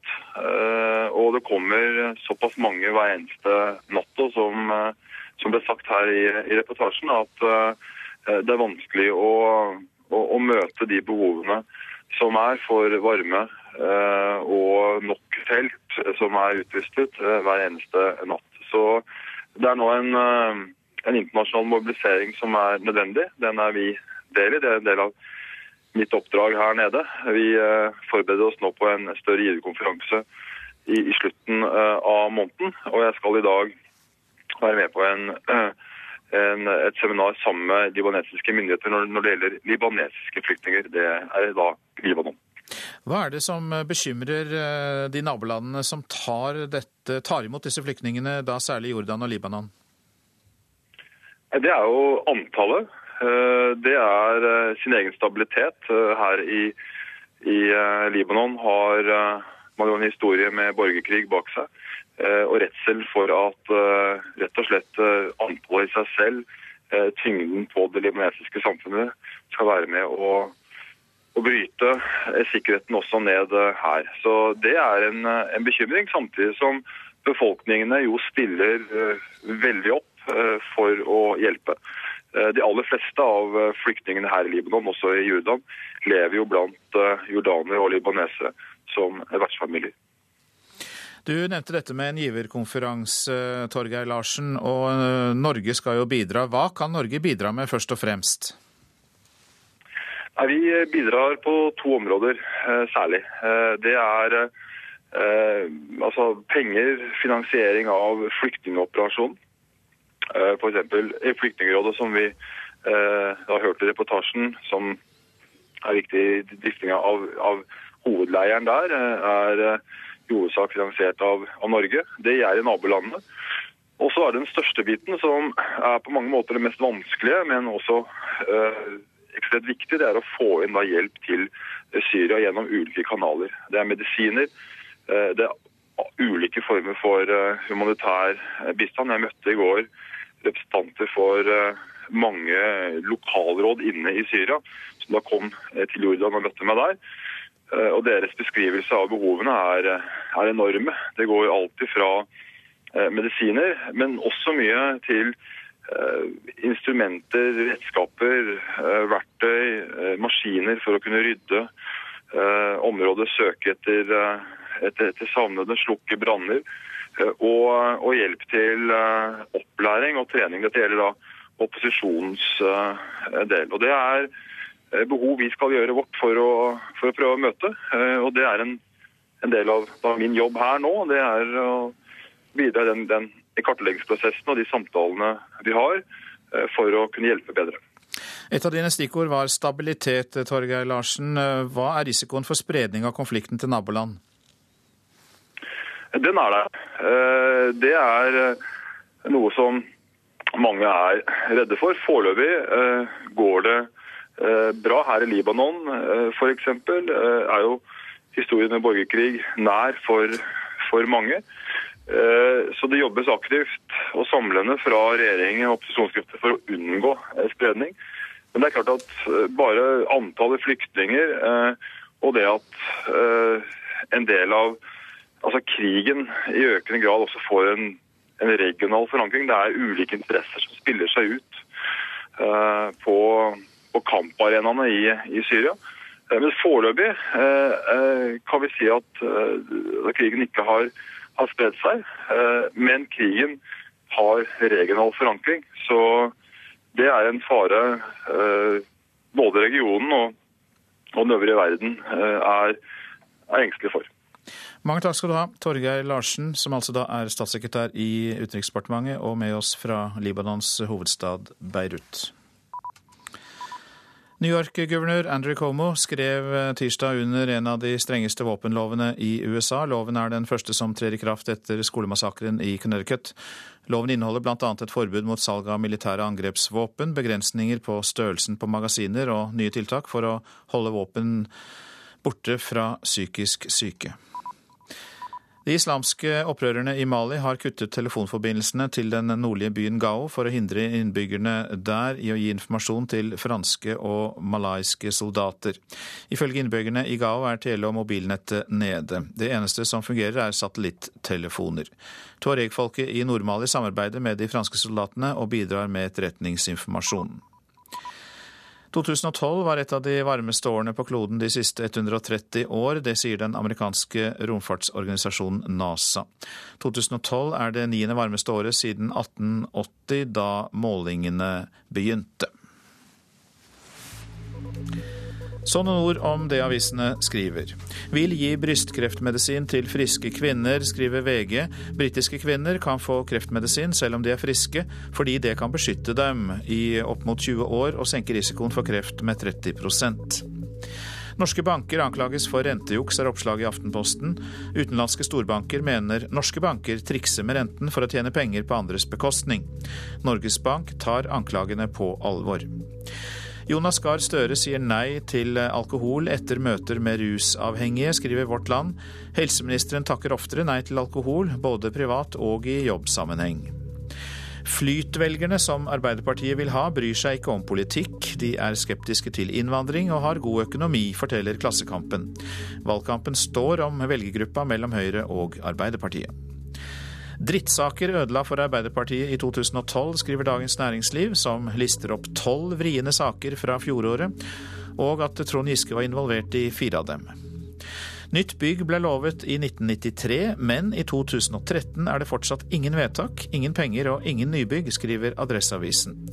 og det kommer såpass mange hver eneste natt, som, som ble sagt her i, i reportasjen, at det er vanskelig å, å, å, møte de behovene som er for varme og nok telt som er utrustet hver eneste natt. Så det er nå en, en internasjonal mobilisering som er nødvendig. Den er vi del i. Det er en del av mitt oppdrag her nede. Vi eh, forbereder oss nå på en større giverkonferanse i, i slutten eh, av måneden. Og jeg skal i dag være med på en, eh, <clears throat> en, et seminar sammen med libanesiske myndigheter når, når det gjelder libanesiske flyktninger. Det er da Libanon. Hva er det som bekymrer de nabolandene som tar, dette, tar imot disse flyktningene, da særlig Jordan og Libanon? Det er jo antallet. Eh, det er eh, sin egen stabilitet. Eh, her i, i Libanon har man jo en historie med borgerkrig bak seg. Og redsel for at rett og slett antallet i seg selv, tyngden på det libanesiske samfunnet, skal være med å, å bryte sikkerheten også ned her. Så det er en, en bekymring, samtidig som befolkningene jo stiller veldig opp for å hjelpe. Eh, de aller fleste av eh, flyktningene her i Libanon, også i Jordan, lever jo blant eh, jordanere og libanesere som vertsfamilier. Du nevnte dette med en giverkonferanse, Torgeir Larsen, og Norge skal jo bidra. Hva kan Norge bidra med først og fremst? Vi bidrar på to områder særlig. Det er altså penger, finansiering av flyktningoperasjon. F.eks. i Flyktningrådet, som vi har hørt i reportasjen, som er viktig drifting av, av hovedleiren der, er i hovedsak finansiert av, av Norge. Det gjør nabolandene. Og så er det den største biten, som er på mange måter det mest vanskelige, men også ekstremt viktig, det er å få inn hjelp til Syria gjennom ulike kanaler. Det er medisiner, det er ulike former for humanitær bistand. Jeg møtte i går representanter for mange lokalråd inne i Syria, som da kom til Jordan og møtte meg der. Og Deres beskrivelse av behovene er, er enorme. Det går alltid fra Eh, medisiner, men også mye til eh, instrumenter, redskaper, eh, verktøy, maskiner for å kunne rydde området, søke etter, etter, etter savnede, slukke branner. Og, og, hjelp til opplæring og trening. Dette gjelder da opposisjonens del. Og Det er behov vi skal gjøre vårt for å, for å prøve å møte. Og Det er en, en del av, av min jobb her nå. det er å bidra i den, den kartleggingsprosessen og de samtalene vi har, eh, for å kunne hjelpe bedre. Et av dine stikkord var stabilitet, Torgeir Larsen. Hva er risikoen for spredning av konflikten til naboland? Den er der. Eh, det er eh, noe som mange er redde for. Foreløpig går det bra. Her i Libanon f.eks. er jo historien med borgerkrig nær for, for mange. Eh, så det jobbes aktivt og samlende fra regjering og opposisjonsgrupper for å unngå eh, spredning. Men det er klart at eh, bare antallet flyktninger og det at en del av altså krigen i økende grad også får en, en regional forankring. Det er ulike interesser som spiller seg ut på, på kamparenaene i, i Syria. Men foreløpig kan vi si at krigen ikke har har spredd seg. Men krigen har regional forankring. Så det er en fare både regionen og, og den øvrige verden er, er engstelig for. Mange takk skal du ha, Torgeir Larsen, som altså da er statssekretær i Utenriksdepartementet, og med oss fra Libanons hovedstad Beirut. New York-guvernør Andrew Como skrev eh, tirsdag under en av de strengeste våpenlovene i USA. Loven er den første som trer i kraft etter skolemassakren i Connecticut. Loven inneholder bl.a. et forbud mot salg av militære angrepsvåpen, begrensninger på størrelsen på magasiner og nye tiltak for å holde våpen borte fra psykisk syke. De islamske opprørerne i Mali har kuttet telefonforbindelsene til den nordlige byen Gao for å hindre innbyggerne der i å gi informasjon til franske og malaysiske soldater. Ifølge innbyggerne i Gao er tele- og mobilnettet nede. Det eneste som fungerer er satellittelefoner. Tuareg-folket i Nord-Mali samarbeider med de franske soldatene og bidrar med etterretningsinformasjon. 2012 var et av de varmeste årene på kloden de siste 130 år. Det sier den amerikanske romfartsorganisasjonen NASA. 2012 er det niende varmeste året siden 1880, da målingene begynte. Så noen ord om det avisene skriver. Vil gi brystkreftmedisin til friske kvinner, skriver VG. Britiske kvinner kan få kreftmedisin selv om de er friske, fordi det kan beskytte dem i opp mot 20 år og senke risikoen for kreft med 30% Norske banker anklages for rentejuks, er oppslaget i Aftenposten. Utenlandske storbanker mener norske banker trikser med renten for å tjene penger på andres bekostning. Norges Bank tar anklagene på alvor. Jonas Gahr Støre sier nei til alkohol etter møter med rusavhengige, skriver Vårt Land. Helseministeren takker oftere nei til alkohol, både privat og i jobbsammenheng. Flytvelgerne som Arbeiderpartiet vil ha, bryr seg ikke om politikk. De er skeptiske til innvandring og har god økonomi, forteller Klassekampen. Valgkampen står om velgergruppa mellom Høyre og Arbeiderpartiet. Drittsaker ødela for Arbeiderpartiet i 2012, skriver Dagens Næringsliv, som lister opp tolv vriene saker fra fjoråret, og at Trond Giske var involvert i fire av dem. Nytt bygg ble lovet i 1993, men i 2013 er det fortsatt ingen vedtak, ingen penger og ingen nybygg, skriver Adresseavisen.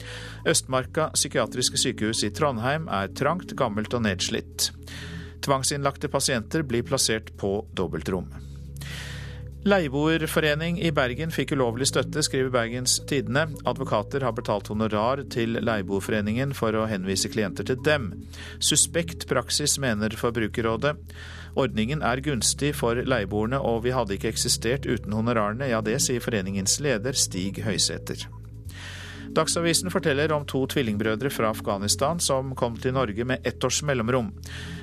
Østmarka psykiatriske sykehus i Trondheim er trangt, gammelt og nedslitt. Tvangsinnlagte pasienter blir plassert på dobbeltrom. Leieboerforening i Bergen fikk ulovlig støtte, skriver Bergens Tidende. Advokater har betalt honorar til Leieboerforeningen for å henvise klienter til dem. Suspekt praksis, mener Forbrukerrådet. Ordningen er gunstig for leieboerne, og vi hadde ikke eksistert uten honorarene. Ja, det sier foreningens leder Stig Høysæter. Dagsavisen forteller om to tvillingbrødre fra Afghanistan som kom til Norge med ett års mellomrom.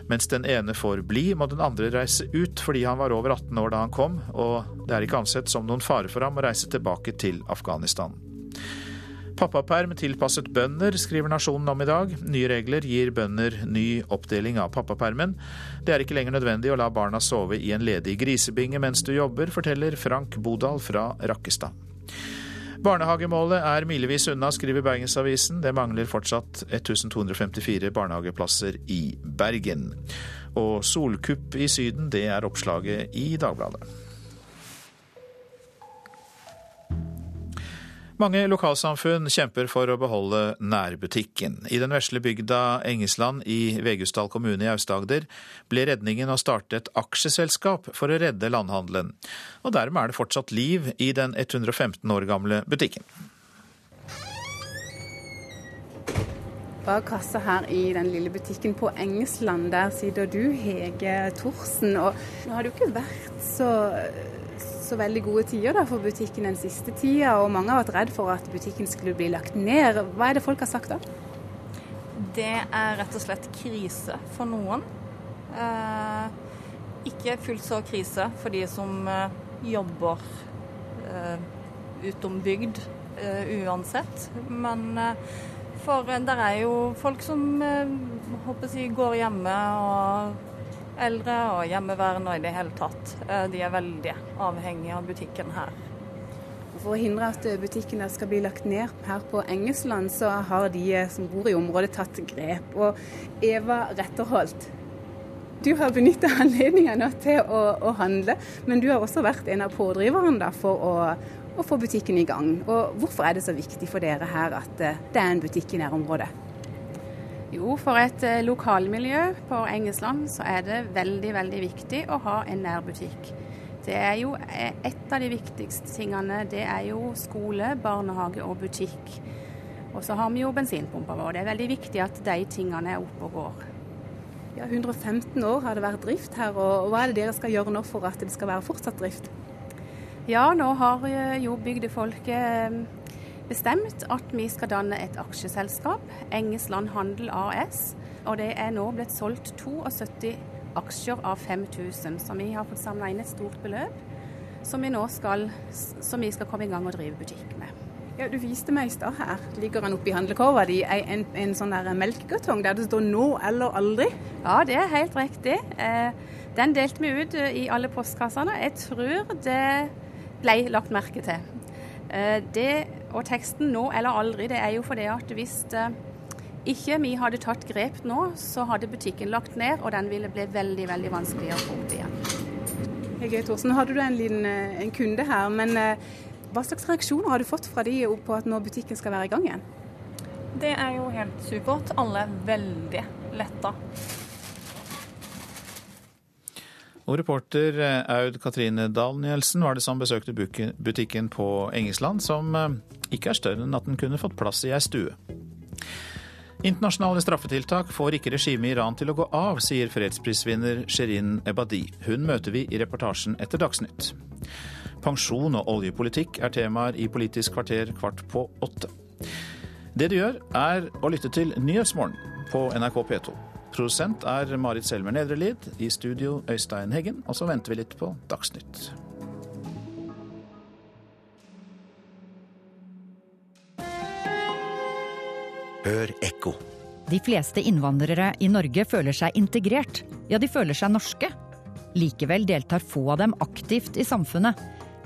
Mens den ene får bli, må den andre reise ut fordi han var over 18 år da han kom, og det er ikke ansett som noen fare for ham å reise tilbake til Afghanistan. Pappaperm tilpasset bønder, skriver Nasjonen om i dag. Nye regler gir bønder ny oppdeling av pappapermen. Det er ikke lenger nødvendig å la barna sove i en ledig grisebinge mens du jobber, forteller Frank Bodal fra Rakkestad. Barnehagemålet er milevis unna, skriver Bergensavisen. Det mangler fortsatt 1254 barnehageplasser i Bergen. Og solkupp i Syden, det er oppslaget i Dagbladet. Mange lokalsamfunn kjemper for å beholde nærbutikken. I den vesle bygda Engesland i Vegusdal kommune i Aust-Agder ble redningen å starte et aksjeselskap for å redde landhandelen. Og dermed er det fortsatt liv i den 115 år gamle butikken. Bak kassa her i den lille butikken på Engesland, der sitter du, Hege Thorsen. Og nå har det jo ikke vært så så veldig gode tider da, for butikken den siste tida, og mange har vært redd for at butikken skulle bli lagt ned. Hva er det folk har sagt da? Det er rett og slett krise for noen. Eh, ikke fullt så krise for de som eh, jobber eh, utom bygd eh, uansett. Men eh, for eh, der er jo folk som håper jeg, går hjemme og eldre og hjemmeværende i det hele tatt. Eh, de er veldig avhengige av butikken her. For å hindre at butikken skal bli lagt ned her på Engesland, så har de som bor i området tatt grep. Og Eva Retterholt, du har benytta <laughs> anledningen nå til å, å, handle, men du har også vært en av pådriverne for å, å få butikken i gang. Og Hvorfor er det så viktig for dere her at eh, det er en butikk i nærområdet? Jo, for et eh, lokalmiljø på Engelsland så er det veldig, veldig viktig å ha en nærbutikk. Det er jo eh, et av de viktigste tingene. Det er jo skole, barnehage og butikk. Og så har vi jo bensinpumpa vår. Det er veldig viktig at de tingene er oppe og går. Ja, 115 år har det vært drift her, og hva er det dere skal gjøre nå for at det skal være fortsatt drift? Ja, nå har eh, jo bygdefolket bestemt at vi skal danne et aksjeselskap, Engesland Handel AS. Og det er nå blitt solgt 72 aksjer av 5000, så vi har fått samla inn et stort beløp som vi nå skal, som vi skal komme i gang og drive butikk med. Ja, Du viste meg i stad her. Ligger den oppi handlekurva di, en, en sånn der melkekartong der det står 'nå eller aldri'? Ja, det er helt riktig. Eh, den delte vi ut eh, i alle postkassene. Jeg tror det ble lagt merke til. Eh, det og teksten 'nå eller aldri' det er jo fordi at hvis eh, ikke vi hadde tatt grep nå, så hadde butikken lagt ned, og den ville bli veldig veldig vanskelig å få opp igjen. Hege Thorsen, hadde du en liten eh, en kunde her, men eh, hva slags reaksjoner har du fått fra de på at nå butikken skal være i gang igjen? Det er jo helt supert. Alle er veldig letta. Og reporter eh, Aud Katrine Danielsen var det som besøkte butikken på Engesland, som eh, ikke er større enn at den kunne fått plass i ei stue. Internasjonale straffetiltak får ikke regimet i Iran til å gå av, sier fredsprisvinner Sherin Ebadi. Hun møter vi i reportasjen etter Dagsnytt. Pensjon og oljepolitikk er temaer i Politisk kvarter kvart på åtte. Det du gjør, er å lytte til Nyhetsmorgen på NRK P2. Produsent er Marit Selmer Nedrelid. I studio Øystein Heggen. Og så venter vi litt på Dagsnytt. Hør ekko. De fleste innvandrere i Norge føler seg integrert. Ja, de føler seg norske. Likevel deltar få av dem aktivt i samfunnet.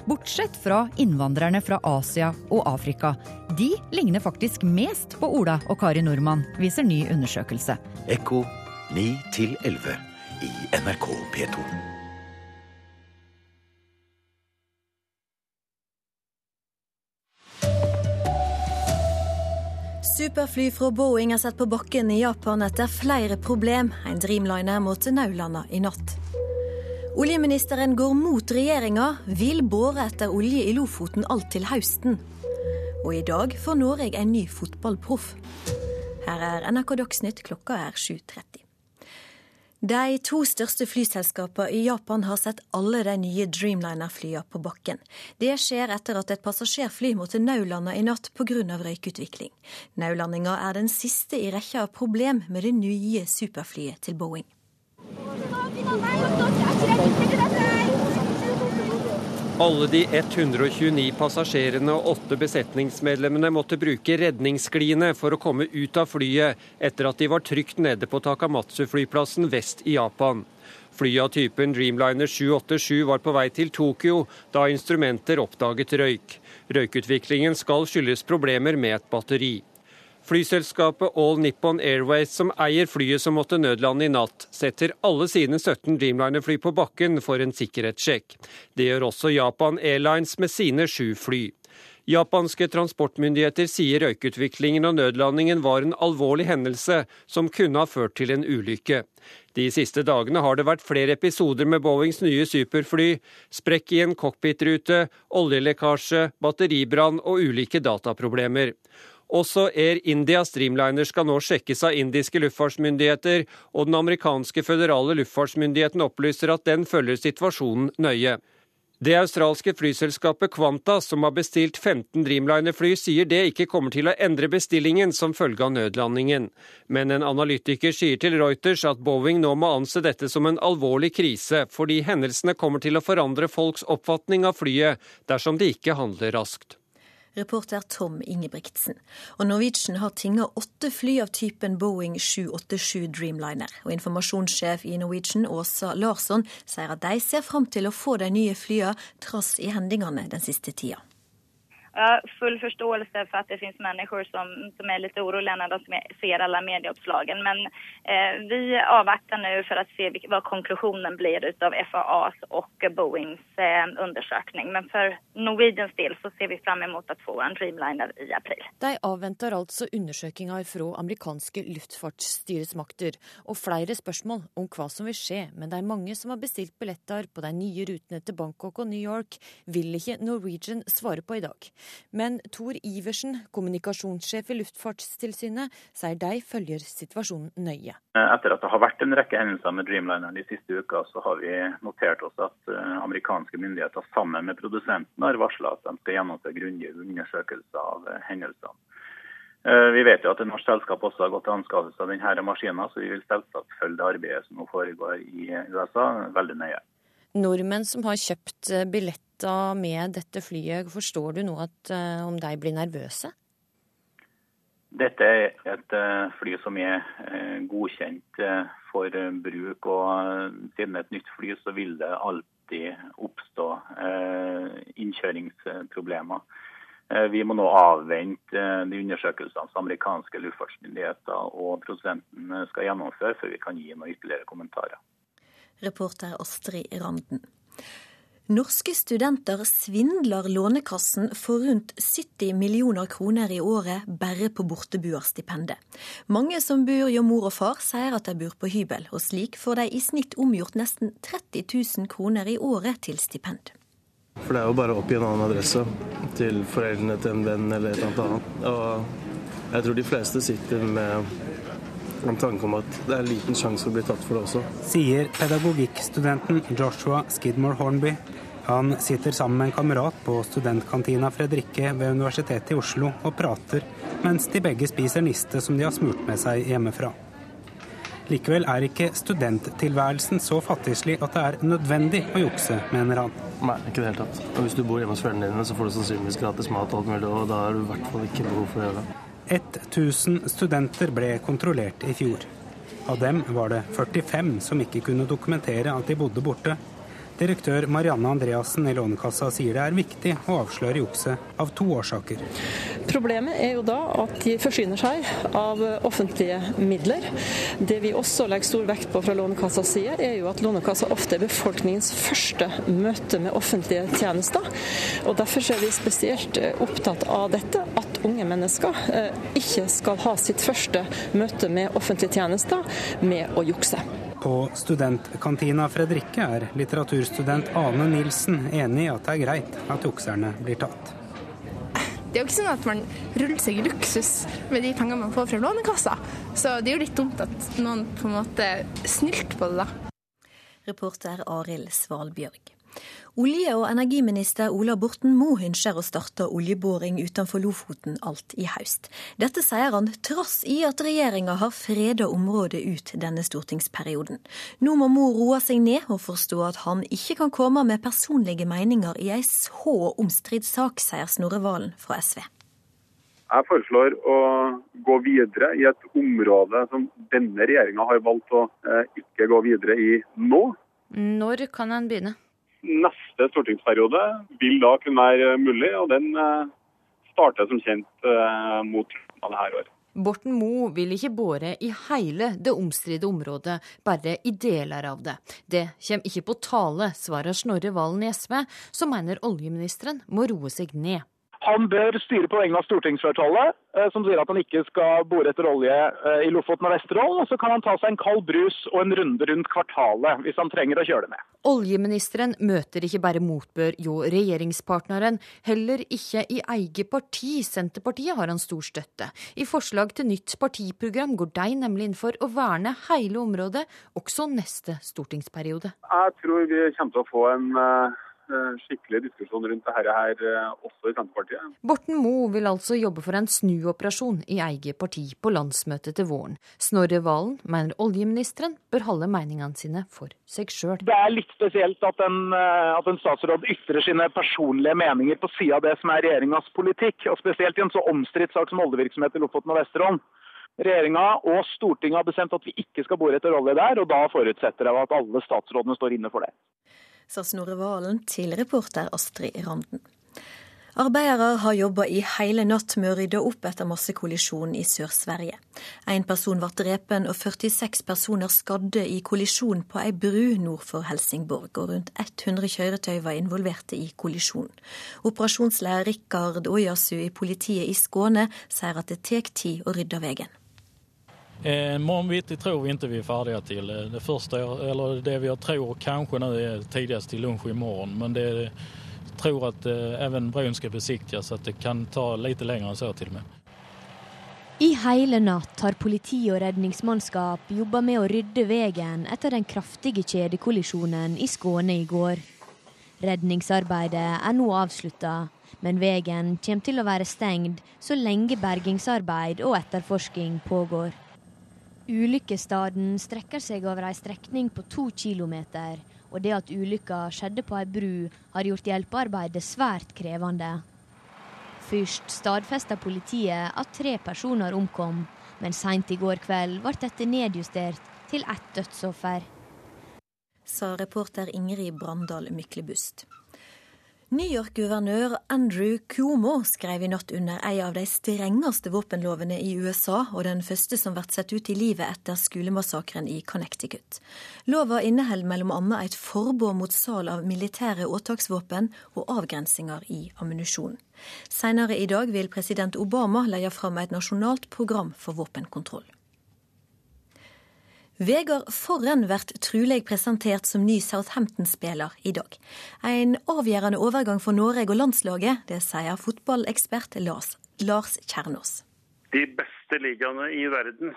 Bortsett fra innvandrerne fra Asia og Afrika. De ligner faktisk mest på Ola og Kari Nordmann, viser ny undersøkelse. Ekko 9 11 i NRK P2. Superfly fra Boeing er satt på bakken i Japan etter flere problem. En Dreamliner måtte naulande i natt. Oljeministeren går mot regjeringa, vil bore etter olje i Lofoten alt til høsten. Og i dag får Norge en ny fotballproff. Her er NRK Dagsnytt, klokka er 7.30. De to største flyselskapene i Japan har sett alle de nye Dreamliner-flyene på bakken. Det skjer etter at et passasjerfly måtte naulande i natt pga. røykutvikling. Naulandinga er den siste i rekka av problem med det nye superflyet til Boeing. Alle de 129 passasjerene og åtte besetningsmedlemmene måtte bruke redningsskliene for å komme ut av flyet etter at de var trygt nede på Takamatsu-flyplassen vest i Japan. Flyet av typen Dreamliner 787 var på vei til Tokyo da instrumenter oppdaget røyk. Røykutviklingen skal skyldes problemer med et batteri. Flyselskapet All Nippon Airways, som eier flyet som måtte nødlande i natt, setter alle sine 17 Dreamliner-fly på bakken for en sikkerhetssjekk. Det gjør også Japan Airlines med sine sju fly. Japanske transportmyndigheter sier røykutviklingen og nødlandingen var en alvorlig hendelse som kunne ha ført til en ulykke. De siste dagene har det vært flere episoder med Boeings nye superfly, sprekk i en cockpitrute, oljelekkasje, batteribrann og ulike dataproblemer. Også Air Indias Streamliner skal nå sjekkes av indiske luftfartsmyndigheter, og den amerikanske føderale luftfartsmyndigheten opplyser at den følger situasjonen nøye. Det australske flyselskapet Qantas, som har bestilt 15 Dreamliner-fly, sier det ikke kommer til å endre bestillingen som følge av nødlandingen. Men en analytiker sier til Reuters at Boeing nå må anse dette som en alvorlig krise, fordi hendelsene kommer til å forandre folks oppfatning av flyet dersom de ikke handler raskt reporter Tom Ingebrigtsen. Og Norwegian har tinga åtte fly av typen Boeing 787 Dreamliner. Og informasjonssjef i Norwegian, Åsa Larsson, sier at de ser fram til å få de nye flyene trass i hendelsene den siste tida. Jeg har full forståelse for at det finnes mennesker som, som er litt urolige når de ser alle medieoppslagene. Men eh, vi avvakter nå for å se hva konklusjonen blir av FAAs og Boeings eh, undersøkning. Men for Norwegians del så ser vi frem mot å få en Dreamliner i april. De avventer altså undersøkelser fra amerikanske luftfartsstyresmakter og flere spørsmål om hva som vil skje men det er mange som har bestilt billetter på de nye rutene til Bangkok og New York, vil ikke Norwegian svare på i dag. Men Tor Iversen, kommunikasjonssjef i Luftfartstilsynet, sier de følger situasjonen nøye. Etter at det har vært en rekke hendelser med Dreamliner de siste uka, så har vi notert oss at eh, amerikanske myndigheter sammen med produsenten har varsla at de skal gjennomføre grundige undersøkelser av eh, hendelsene. Eh, vi vet jo at et norsk selskap også har gått til anskaffelse av denne maskinen, så vi vil selvsagt følge det arbeidet som nå foregår i USA, veldig nøye. Nordmenn som har kjøpt billett da med dette flyet, forstår du nå at, uh, om de blir nervøse? Dette er et uh, fly som er uh, godkjent for bruk. og Siden det er et nytt fly, så vil det alltid oppstå innkjøringsproblemer. Vi må nå avvente de undersøkelsene som amerikanske luftfartsmyndigheter og produsenten skal gjennomføre, før vi kan gi noen ytterligere kommentarer. Reporter Astrid Randen. Norske studenter svindler Lånekassen for rundt 70 millioner kroner i året bare på borteboerstipendet. Mange som bor hos mor og far, sier at de bor på hybel, og slik får de i snitt omgjort nesten 30 000 kroner i året til stipend. For det er jo bare å oppgi en annen adresse til foreldrene til en venn eller et eller annet. Og jeg tror de fleste sitter med en tanke om at det er liten sjanse for å bli tatt for det også. Sier pedagogikkstudenten Joshua Skidmore Hornby han sitter sammen med en kamerat på studentkantina Fredrikke ved Universitetet i Oslo og prater, mens de begge spiser niste som de har smurt med seg hjemmefra. Likevel er ikke studenttilværelsen så fattigslig at det er nødvendig å jukse, mener han. Nei, ikke det hele tatt. Og hvis du bor hjemme hos foreldrene dine, så får du sannsynligvis gratis mat og alt mulig, og da har du i hvert fall ikke behov for å gjøre det. 1000 studenter ble kontrollert i fjor. Av dem var det 45 som ikke kunne dokumentere at de bodde borte, Direktør Marianne Andreassen i Lånekassa sier det er viktig å avsløre jukset av to årsaker. Problemet er jo da at de forsyner seg av offentlige midler. Det vi også legger stor vekt på fra Lånekassas side, er jo at Lånekassa ofte er befolkningens første møte med offentlige tjenester. Og Derfor er vi spesielt eh, opptatt av dette, at unge mennesker eh, ikke skal ha sitt første møte med offentlige tjenester med å jukse. På studentkantina Fredrikke er litteraturstudent Ane Nilsen enig i at det er greit at jukserne blir tatt. Det er jo ikke sånn at man ruller seg i luksus med de pengene man får fra Lånekassa. Så det er jo litt dumt at noen på en måte snylter på det, da. Reporter Arild Svalbjørg. Olje- og energiminister Ola Borten Moe ønsker å starte oljeboring utenfor Lofoten alt i høst. Dette sier han trass i at regjeringa har freda området ut denne stortingsperioden. Nå må Moe roe seg ned og forstå at han ikke kan komme med personlige meninger i ei så omstridt sak, sier Snorre Valen fra SV. Jeg foreslår å gå videre i et område som denne regjeringa har valgt å eh, ikke gå videre i nå. Når kan en begynne? Neste stortingsperiode vil da kunne være mulig, og den eh, starter som kjent eh, mot slutten av dette året. Borten Moe vil ikke bore i hele det omstridte området, bare i deler av det. Det kommer ikke på tale, svarer Snorre Valen i SV, som mener oljeministeren må roe seg ned. Han bør styre på vegne av stortingsflertallet, eh, som sier at han ikke skal bore etter olje eh, i Lofoten og Vesterålen. Og så kan han ta seg en kald brus og en runde rundt kvartalet hvis han trenger å kjøle med. Oljeministeren møter ikke bare motbør jo regjeringspartneren, heller ikke i eget parti, Senterpartiet, har han stor støtte. I forslag til nytt partiprogram går de nemlig inn for å verne hele området, også neste stortingsperiode. Jeg tror vi kommer til å få en uh Eh, skikkelig diskusjon rundt dette her eh, også i Senterpartiet. Borten Moe vil altså jobbe for en snuoperasjon i eget parti på landsmøtet til våren. Snorre Valen mener oljeministeren bør holde meningene sine for seg sjøl. Det er litt spesielt at en, eh, at en statsråd ytrer sine personlige meninger på sida av det som er regjeringas politikk, og spesielt i en så omstridt sak som oljevirksomhet i Lofoten og Vesterålen. Regjeringa og Stortinget har bestemt at vi ikke skal bore etter olje der, og da forutsetter jeg at alle statsrådene står inne for det sa Snorre Valen til reporter Astrid Randen. Arbeidere har jobba i hele natt med å rydde opp etter massekollisjonen i Sør-Sverige. Én person ble drepen og 46 personer skadde i kollisjon på ei bru nord for Helsingborg, og rundt 100 kjøretøy var involverte i kollisjonen. Operasjonsleder Rikard Ojasu i politiet i Skåne sier at det tar tid å rydde veien. Eh, morgon tror vi ikke vi er ferdige til. Eh, det, første, eller det vi tror kanskje nu er tidligst til lunsj i morgen. Men det tror at eh, ska skal så at det kan ta litt lengre enn så til og med. I hele natt har politi og redningsmannskap jobba med å rydde veien etter den kraftige kjedekollisjonen i Skåne i går. Redningsarbeidet er nå avslutta, men veien kommer til å være stengt så lenge bergingsarbeid og etterforsking pågår. Ulykkesstaden strekker seg over ei strekning på to kilometer, og det at ulykka skjedde på ei bru, har gjort hjelpearbeidet svært krevende. Først stadfesta politiet at tre personer omkom, men seint i går kveld ble dette nedjustert til ett dødsoffer. Sa reporter Ingrid Brandal Myklebust. New York-guvernør Andrew Cuomo skrev i natt under en av de strengeste våpenlovene i USA, og den første som blir satt ut i livet etter skolemassakren i Connecticut. Lova inneholder bl.a. et forbud mot salg av militære åtaksvåpen og avgrensinger i ammunisjon. Senere i dag vil president Obama legge fram et nasjonalt program for våpenkontroll. Vegard Forren blir trolig presentert som ny Southampton-spiller i dag. En avgjørende overgang for Norge og landslaget, det sier fotballekspert Lars, Lars Kjernås. De beste ligaene i verden,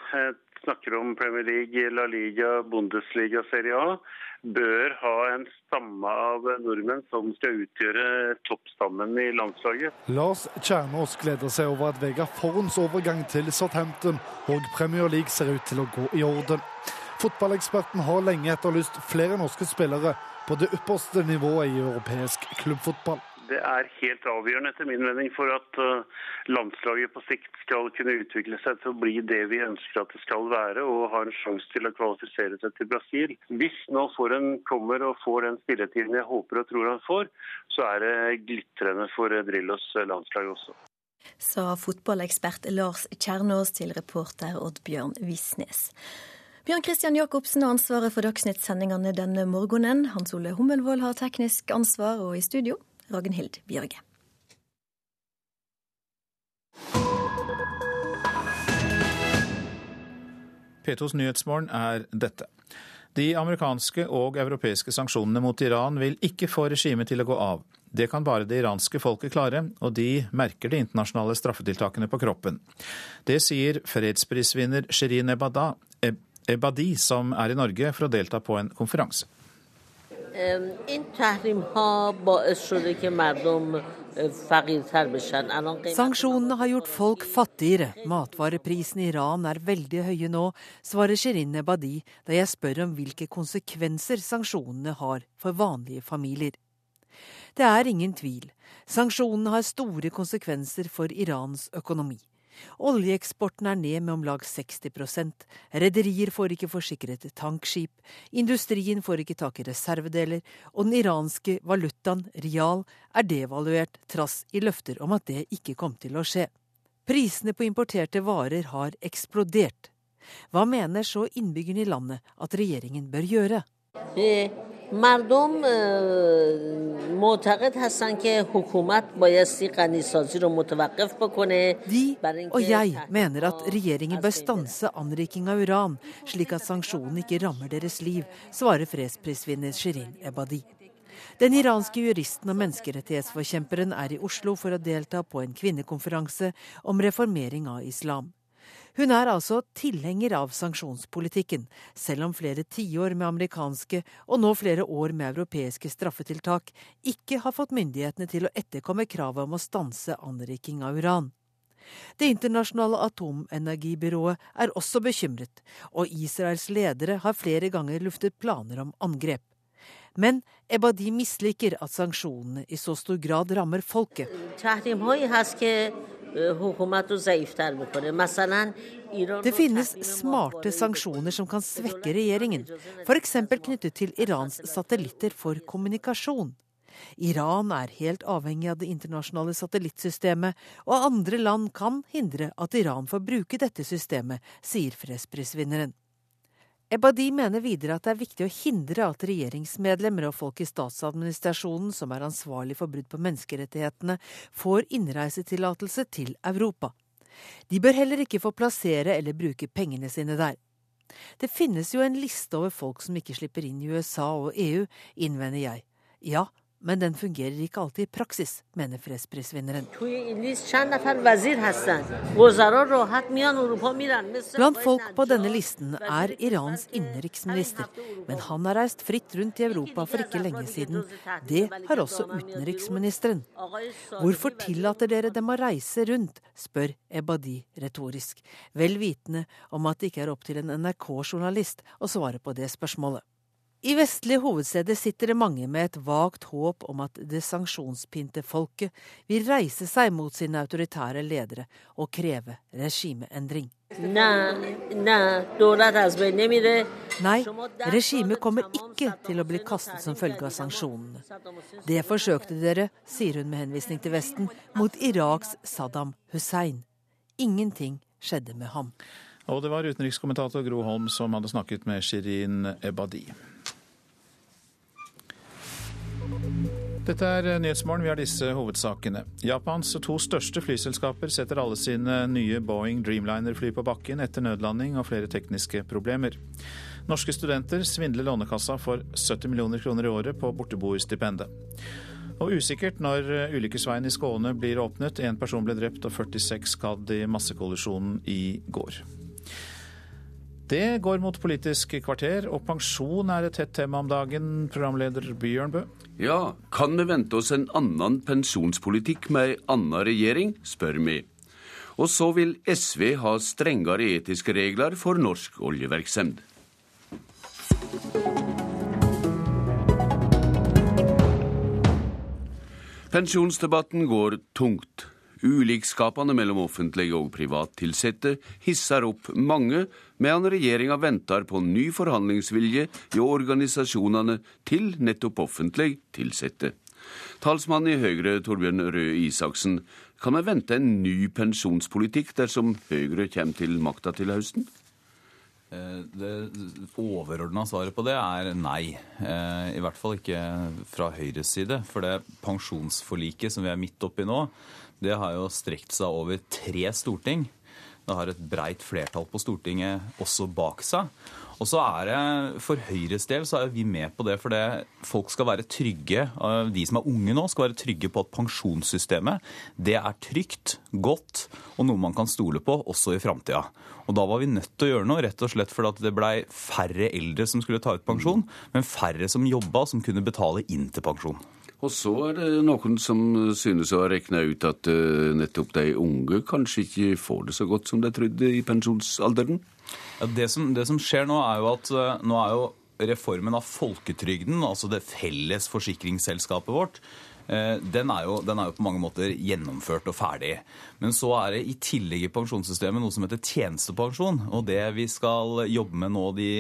snakker om Premier League, La Liga, Bundesliga, Serie A, bør ha en stamme av nordmenn som skal utgjøre toppstammen i landslaget. Lars Kjernås gleder seg over at Vegard Forns overgang til Southampton og Premier League ser ut til å gå i orden. Fotballeksperten har lenge etterlyst flere norske spillere på det ypperste nivået i europeisk klubbfotball. Det er helt avgjørende etter min mening for at uh, landslaget på sikt skal kunne utvikle seg til å bli det vi ønsker at det skal være, og ha en sjanse til å kvalifisere seg til Brasil. Hvis nå Foren kommer og får den spilletiden jeg håper og tror han får, så er det glitrende for Drillos landslag også. Sa fotballekspert Lars Kjernås til reporter Oddbjørn Visnes. Bjørn Christian Jacobsen har ansvaret for Dagsnytt-sendingene denne morgenen. Hans Ole Hummelvold har teknisk ansvar, og i studio Ragnhild Bjørge. P2s Nyhetsmorgen er dette. De amerikanske og europeiske sanksjonene mot Iran vil ikke få regimet til å gå av. Det kan bare det iranske folket klare, og de merker de internasjonale straffetiltakene på kroppen. Det sier fredsprisvinner Shirin Ebadi, som er i Norge for å delta på en konferanse. این تحریم ها باعث شده که مردم فقیرتر بشن Sanksjonene har gjort folk fattigere. Matvareprisene i Iran er veldig høye nå, svarer Shirin Ebadi da jeg spør om hvilke konsekvenser sanksjonene har for vanlige familier. Det er ingen tvil. Sanksjonene har store konsekvenser for Irans økonomi. Oljeeksporten er ned med om lag 60% Rederier får ikke forsikret tankskip. Industrien får ikke tak i reservedeler. Og den iranske valutaen, rial, er devaluert trass i løfter om at det ikke kom til å skje. Prisene på importerte varer har eksplodert. Hva mener så innbyggerne i landet at regjeringen bør gjøre? مردم معتقد هستن که حکومت بایستی غنیسازی رو متوقف بکنه De og jeg mener at regjeringen bør stanse anriking av uran, slik at sanksjonene ikke rammer deres liv, svarer fredsprisvinner Shirin Ebadi. Den iranske juristen og menneskerettighetsforkjemperen er i Oslo for å delta på en kvinnekonferanse om reformering av islam. Hun er altså tilhenger av sanksjonspolitikken, selv om flere tiår med amerikanske og nå flere år med europeiske straffetiltak ikke har fått myndighetene til å etterkomme kravet om å stanse anriking av uran. Det internasjonale atomenergibyrået er også bekymret, og Israels ledere har flere ganger luftet planer om angrep. Men Ebadi misliker at sanksjonene i så stor grad rammer folket. Det finnes smarte sanksjoner som kan svekke regjeringen, f.eks. knyttet til Irans satellitter for kommunikasjon. Iran er helt avhengig av det internasjonale satellittsystemet, og andre land kan hindre at Iran får bruke dette systemet, sier fredsprisvinneren. Ebadi mener videre at det er viktig å hindre at regjeringsmedlemmer og folk i statsadministrasjonen som er ansvarlig for brudd på menneskerettighetene, får innreisetillatelse til Europa. De bør heller ikke få plassere eller bruke pengene sine der. Det finnes jo en liste over folk som ikke slipper inn i USA og EU, innvender jeg. Ja, men den fungerer ikke alltid i praksis, mener fredsprisvinneren. Blant folk på denne listen er Irans innenriksminister, men han har reist fritt rundt i Europa for ikke lenge siden. Det har også utenriksministeren. Hvorfor tillater dere dem å reise rundt, spør Ebadi retorisk, vel vitende om at det ikke er opp til en NRK-journalist å svare på det spørsmålet. I vestlige hovedsteder sitter det mange med et vagt håp om at det sanksjonspinte folket vil reise seg mot sine autoritære ledere og kreve regimeendring. Nei, regimet kommer ikke til å bli kastet som følge av sanksjonene. Det forsøkte dere, sier hun med henvisning til Vesten, mot Iraks Saddam Hussein. Ingenting skjedde med ham. Og det var utenrikskommentator Gro Holm som hadde snakket med Shirin Ebadi. Dette er Nyhetsmorgen. Vi har disse hovedsakene. Japans to største flyselskaper setter alle sine nye Boeing Dreamliner-fly på bakken etter nødlanding og flere tekniske problemer. Norske studenter svindler Lånekassa for 70 millioner kroner i året på borteboerstipendet. Og usikkert når ulykkesveien i Skåne blir åpnet. En person ble drept og 46 skadd i massekollisjonen i går. Det går mot Politisk kvarter, og pensjon er et hett tema om dagen, programleder Bjørn Bø. Ja, kan vi vente oss en annen pensjonspolitikk med ei anna regjering, spør vi. Og så vil SV ha strengere etiske regler for norsk oljevirksomhet. Pensjonsdebatten går tungt. Ulikskapene mellom offentlige og privat privatansatte hisser opp mange, medan regjeringa venter på ny forhandlingsvilje i organisasjonene til nettopp offentlig ansatte. Talsmann i Høyre, Torbjørn Røe Isaksen, Kan vi vente en ny pensjonspolitikk dersom Høyre kommer til makta til høsten? Eh, det overordna svaret på det er nei. Eh, I hvert fall ikke fra Høyres side. For det pensjonsforliket som vi er midt oppi nå, det har jo strekt seg over tre storting. Det har et breit flertall på Stortinget også bak seg. Og så er det, For Høyres del så er vi med på det, for folk skal være trygge, de som er unge nå, skal være trygge på at pensjonssystemet det er trygt, godt og noe man kan stole på også i framtida. Og da var vi nødt til å gjøre noe, rett og slett fordi det blei færre eldre som skulle ta ut pensjon, men færre som jobba, som kunne betale inn til pensjon. Og så er det noen som synes å ha regna ut at uh, nettopp de unge kanskje ikke får det så godt som de trodde i pensjonsalderen? Ja, det, som, det, som, skjer nå, er jo at uh, nå er jo reformen av folketrygden, altså det felles forsikringsselskapet vårt, den er, jo, den er jo på mange måter gjennomført og ferdig. Men så er det i tillegg i pensjonssystemet noe som heter tjenestepensjon. Og det vi skal jobbe med nå de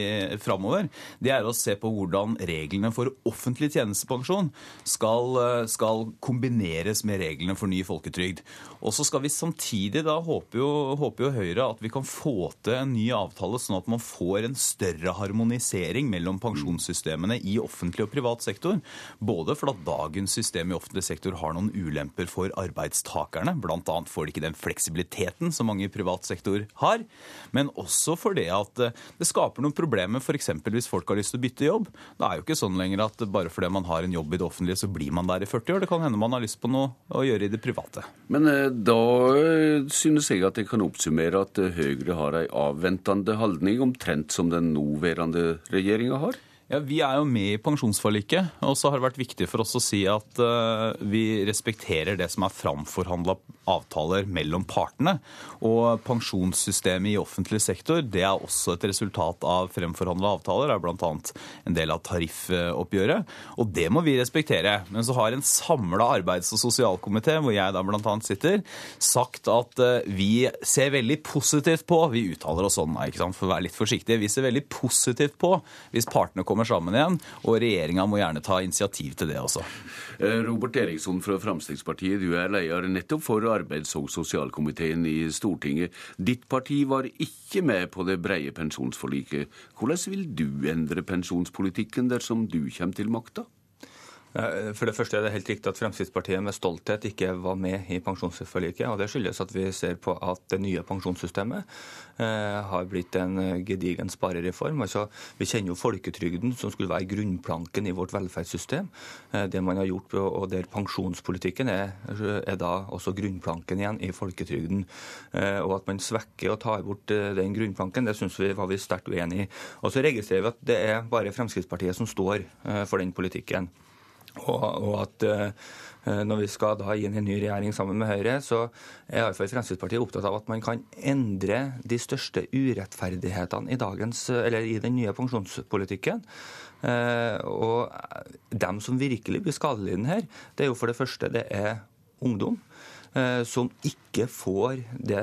framover, det er å se på hvordan reglene for offentlig tjenestepensjon skal, skal kombineres med reglene for ny folketrygd. Og så skal vi samtidig, da håper jo, håper jo Høyre at vi kan få til en ny avtale, sånn at man får en større harmonisering mellom pensjonssystemene i offentlig og privat sektor. Både fordi dagens system i offentlig sektor har noen ulemper for arbeidstakerne, bl.a. får de ikke den fleksibiliteten som mange i privat sektor har. Men også fordi at eh, det skaper noen problemer f.eks. hvis folk har lyst til å bytte jobb. Det er jo ikke sånn lenger at bare fordi man har en jobb i det offentlige, så blir man der i 40 år. Det kan hende man har lyst på noe å gjøre i det private. Men eh, da eh, synes jeg at jeg kan oppsummere at Høyre har ei avventende holdning, omtrent som den nåværende regjeringa har? Ja, Vi er jo med i pensjonsforliket, og så har det vært viktig for oss å si at uh, vi respekterer det som er framforhandla avtaler mellom partene. Og pensjonssystemet i offentlig sektor det er også et resultat av fremforhandla avtaler. Det er bl.a. en del av tariffoppgjøret, og det må vi respektere. Men så har en samla arbeids- og sosialkomité, hvor jeg da bl.a. sitter, sagt at uh, vi ser veldig positivt på Vi uttaler oss sånn, ikke sant, for å være litt forsiktige. Vi ser veldig positivt på hvis partene kommer kommer sammen igjen. Og regjeringa må gjerne ta initiativ til det også. Eh, Robert Eriksson fra Fremskrittspartiet, du er leder nettopp for arbeids- og sosialkomiteen i Stortinget. Ditt parti var ikke med på det breie pensjonsforliket. Hvordan vil du endre pensjonspolitikken dersom du kommer til makta? For det første er det helt riktig at Fremskrittspartiet med stolthet ikke var med i pensjonsforliket. og Det skyldes at vi ser på at det nye pensjonssystemet eh, har blitt en gedigen sparereform. Altså, vi kjenner jo folketrygden, som skulle være grunnplanken i vårt velferdssystem. Eh, det man har gjort, og der pensjonspolitikken er, er da også grunnplanken igjen i folketrygden. Eh, og at man svekker og tar bort den grunnplanken, det syns vi var vi sterkt uenig i. Og så registrerer vi at det er bare Fremskrittspartiet som står for den politikken. Og, og at uh, når vi skal da inn i en ny regjering sammen med Høyre, så er iallfall Fremskrittspartiet opptatt av at man kan endre de største urettferdighetene i, dagens, i den nye pensjonspolitikken. Uh, og dem som virkelig blir skadelidende her, det er jo for det første det er ungdom. Eh, som ikke får det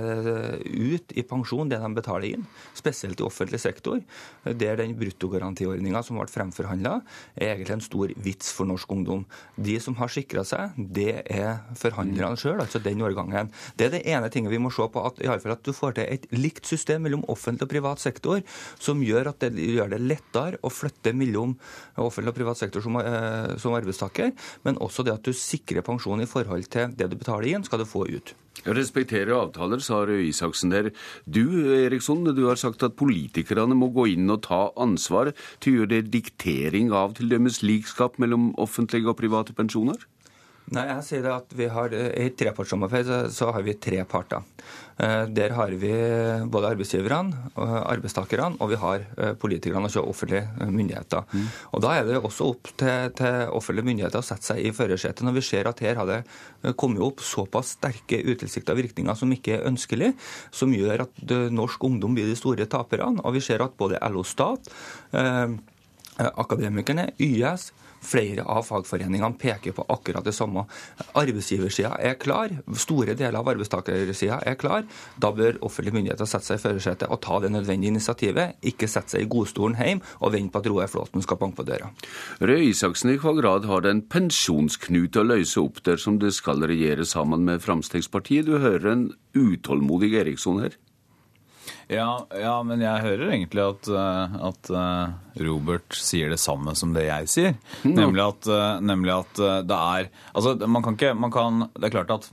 ut i pensjon, det de betaler inn, spesielt i offentlig sektor, der den bruttogarantiordninga som ble fremforhandla, er egentlig en stor vits for norsk ungdom. De som har sikra seg, det er forhandlerne sjøl, altså den årgangen. Det er det ene tinget vi må se på, at, i alle fall at du får til et likt system mellom offentlig og privat sektor, som gjør at det gjør det lettere å flytte mellom offentlig og privat sektor som, eh, som arbeidstaker, men også det at du sikrer pensjon i forhold til det du betaler inn. skal skal du få ut. Respektere avtaler, sa Røe Isaksen der. Du Eriksson, du har sagt at politikerne må gå inn og ta ansvar gjøre det diktering av til dømmes likskap mellom offentlige og private pensjoner? Nei, jeg sier det at vi har, I trepartssamarbeid så har vi tre parter. Eh, der har vi både arbeidsgiverne, arbeidstakerne og vi har eh, politikerne, altså offentlige eh, myndigheter. Mm. Og Da er det også opp til, til offentlige myndigheter å sette seg i førersetet når vi ser at her har det kommet opp såpass sterke utilsikta virkninger som ikke er ønskelig, som gjør at norsk ungdom blir de store taperne. Og vi ser at både LO Stat Akademikerne, YS, Flere av fagforeningene peker på akkurat det samme. Arbeidsgiversida er klar, store deler av arbeidstakersida er klar. Da bør offentlige myndigheter sette seg i førersetet og ta det nødvendige initiativet. Ikke sette seg i godstolen hjem og vente på at Roar Flåten skal banke på døra. Røe Isaksen, i hva grad har det en pensjonsknute å løse opp der som det skal regjere sammen med Frp? Du hører en utålmodig Eriksson her. Ja, ja, men jeg hører egentlig at, eh, at, eh, Robert sier det samme som det jeg sier. Mm. Nemlig, at, eh, nemlig at, det er Altså, man kan ikke man kan, Det er klart at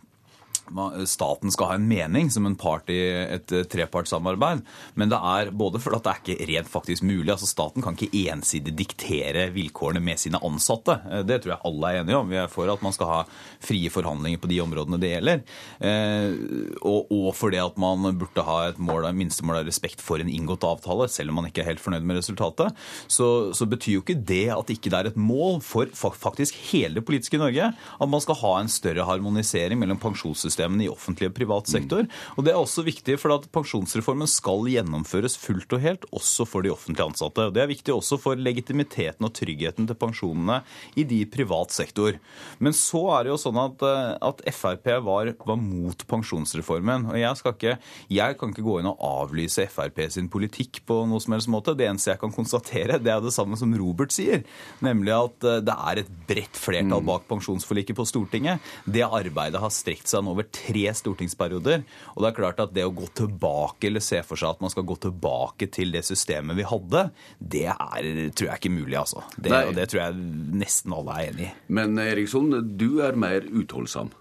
staten skal ha en mening som en part i et eh, trepartssamarbeid. Men det er både fordi det er ikke rent faktisk mulig. altså Staten kan ikke ensidig diktere vilkårene med sine ansatte. Eh, det tror jeg alle er enige om. Vi er for at man skal ha frie forhandlinger på de områdene det gjelder. Eh, og, og fordi at man burde ha et mål, minstemål av respekt for en inngått avtale, selv om man ikke er helt fornøyd med resultatet. Så, så betyr jo ikke det at ikke det er et mål for faktisk hele det politiske Norge at man skal ha en større harmonisering mellom pensjonssystemet pensjonssystemene i offentlig og privat sektor. Og Det er også viktig, for at pensjonsreformen skal gjennomføres fullt og helt, også for de offentlig ansatte. Og Det er viktig også for legitimiteten og tryggheten til pensjonene i de privat sektor. Men så er det jo sånn at, eh, at Frp var, var, mot pensjonsreformen. Og jeg, ikke, jeg kan ikke gå inn og avlyse Frp sin politikk på noe som helst måte. Det eneste jeg kan konstatere, det er det samme som Robert sier, nemlig at eh, det er et bredt flertall mm. bak pensjonsforliket på Stortinget. Det arbeidet har strekt seg over over tre stortingsperioder. Og det er klart at det å gå tilbake, eller se for seg at man skal gå tilbake til det systemet vi hadde, det er, tror jeg ikke mulig, altså. Det, og det tror jeg nesten alle er enig i. Men Eriksson, du er mer utholdsom?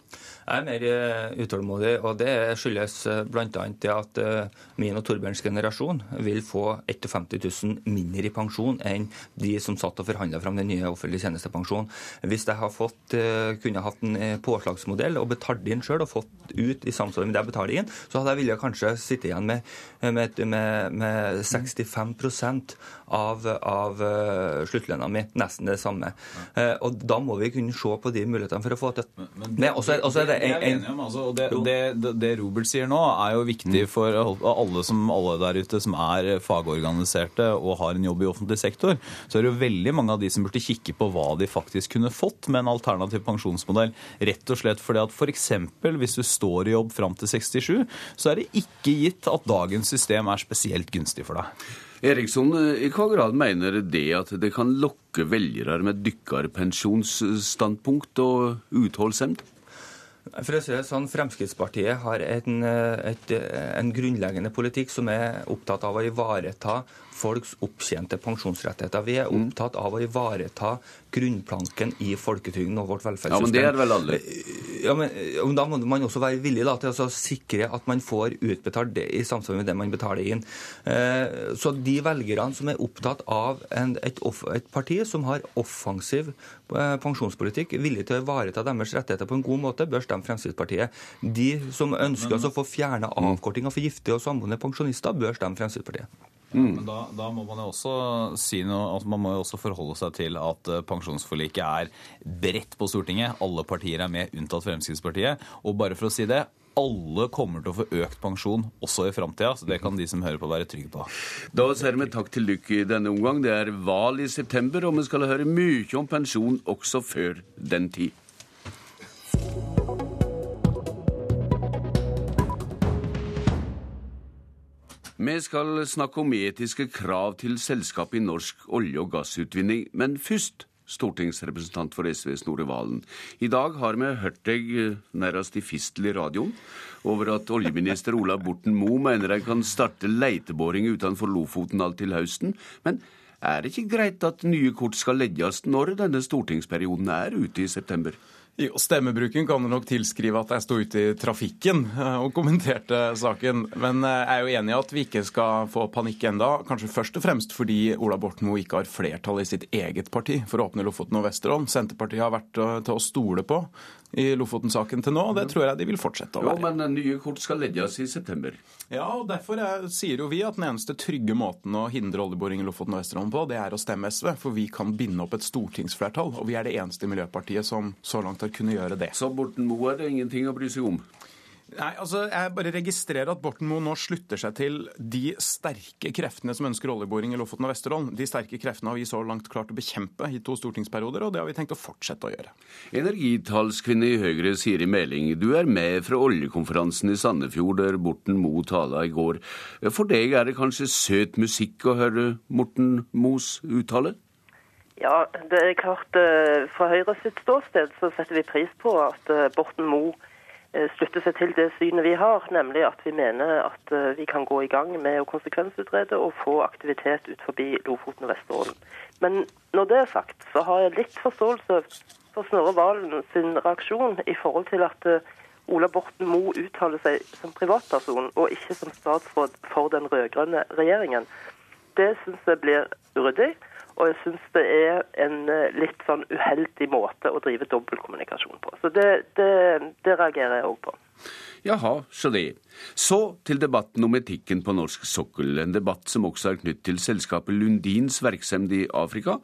Jeg er mer eh, utålmodig, og det skyldes eh, bl.a. det at eh, min og Torbjørns generasjon vil få 51 000 mindre i pensjon enn de som satt og forhandla fram den nye offentlige tjenestepensjonen. Hvis jeg har fått, kunne hatt en påslagsmodell og betalt inn sjøl og fått ut i samsvar med det jeg betaler inn, så hadde jeg ville kanskje sitte igjen med, med, med, med 65 av, av sluttlønna mi. Nesten det samme. Og da må vi kunne se på de mulighetene for å få til. Men, men, også, også er det det en, en, altså, og det, det, det, Robert sier nå, er jo viktig mm. for alle, som, alle der ute som er fagorganiserte og har en jobb i offentlig sektor. Så er det jo veldig mange av de som burde kikke på hva de faktisk kunne fått med en alternativ pensjonsmodell. Rett og slett fordi at f.eks. hvis du står i jobb fram til 67, så er det ikke gitt at dagens system er spesielt gunstig for deg. Eriksson, i hva grad mener det at det kan lokke velgere med dykkerpensjonsstandpunkt og utholdsemd? For å si det sånn, Fremskrittspartiet har en, et, en grunnleggende politikk som er opptatt av å ivareta folks opptjente pensjonsrettigheter. Vi er mm. opptatt av å ivareta grunnplanken i folketrygden og vårt velferdssystem. Ja, Men det er vel alle? Ja, men Da må man også være villig da, til å sikre at man får utbetalt det i samsvar med det man betaler inn. Eh, så de velgerne som er opptatt av en, et, parti som har offensiv eh, pensjonspolitikk, villig til å ivareta deres rettigheter på en god måte, bør stemme Fremskrittspartiet. De som ønsker å få fjerna mm. avkortinga for gifte og samboende pensjonister, bør stemme Fremskrittspartiet. Mm. Men da, da, må man jo også si noe, altså man må jo også forholde seg til at eh, pensjonsforliket er bredt på Stortinget. Alle partier er med, unntatt Fremskrittspartiet. Og bare for å si det, alle kommer til å få økt pensjon også i framtida. Så det kan de som hører på, være trygge på. Da sier vi takk til dere i denne omgang. Det er valg i september, og vi skal høre mye om pensjon også før den tid. Vi skal snakke om etiske krav til selskap i norsk olje- og gassutvinning, men først stortingsrepresentant for SV Snorre Valen. I dag har vi hørt deg eh, nærmest i fistel i radioen over at oljeminister Ola Borten Moe mener en kan starte leiteboring utenfor Lofoten alt til høsten. Men er det ikke greit at nye kort skal legges når denne stortingsperioden er ute i september? Jo, Stemmebruken kan du nok tilskrive at jeg sto ute i trafikken eh, og kommenterte saken. Men eh, jeg er jo enig i at vi ikke skal få panikk enda. Kanskje først og fremst fordi Ola Borten Moe ikke har flertall i sitt eget parti for å åpne Lofoten og Vesterålen. Senterpartiet har vært eh, til å stole på i Lofoten-saken til nå, og det tror jeg de vil fortsette å være. Jo, men nye kort skal legges i september. Ja, og derfor er, sier jo vi at den eneste trygge måten å hindre oljeboring i Lofoten og Vesterålen på, det er å stemme SV. For vi kan binde opp et stortingsflertall, og vi er det eneste miljøpartiet som så langt har kunne gjøre det. Så Borten Moe er det ingenting å bry seg om? Nei, altså Jeg bare registrerer at Borten Moe nå slutter seg til de sterke kreftene som ønsker oljeboring i Lofoten og Vesterålen. De sterke kreftene har vi så langt klart å bekjempe i to stortingsperioder, og det har vi tenkt å fortsette å gjøre. Energitalskvinne i Høyre, Siri Meling, du er med fra oljekonferansen i Sandefjord der Borten Moe tala i går. For deg er det kanskje søt musikk å høre Morten Moes uttale? Ja, det er klart eh, Fra Høyre sitt ståsted så setter vi pris på at eh, Borten Moe eh, slutter seg til det synet vi har, nemlig at vi mener at vi kan gå i gang med å konsekvensutrede og få aktivitet ut forbi Lofoten og Vesterålen. Men når det er sagt, så har jeg litt forståelse for Snorre Valen sin reaksjon i forhold til at Ola Borten Moe uttaler seg som privatperson og ikke som statsråd for den rød-grønne regjeringen. Det syns jeg blir uryddig. Og jeg syns det er en eh, litt sånn uheldig måte å drive dobbeltkommunikasjon på. Så det, det, det reagerer jeg òg på. Jaha, så det. Så til debatten om etikken på norsk sokkel, en debatt som også er knytt til selskapet Lundins virksomhet i Afrika.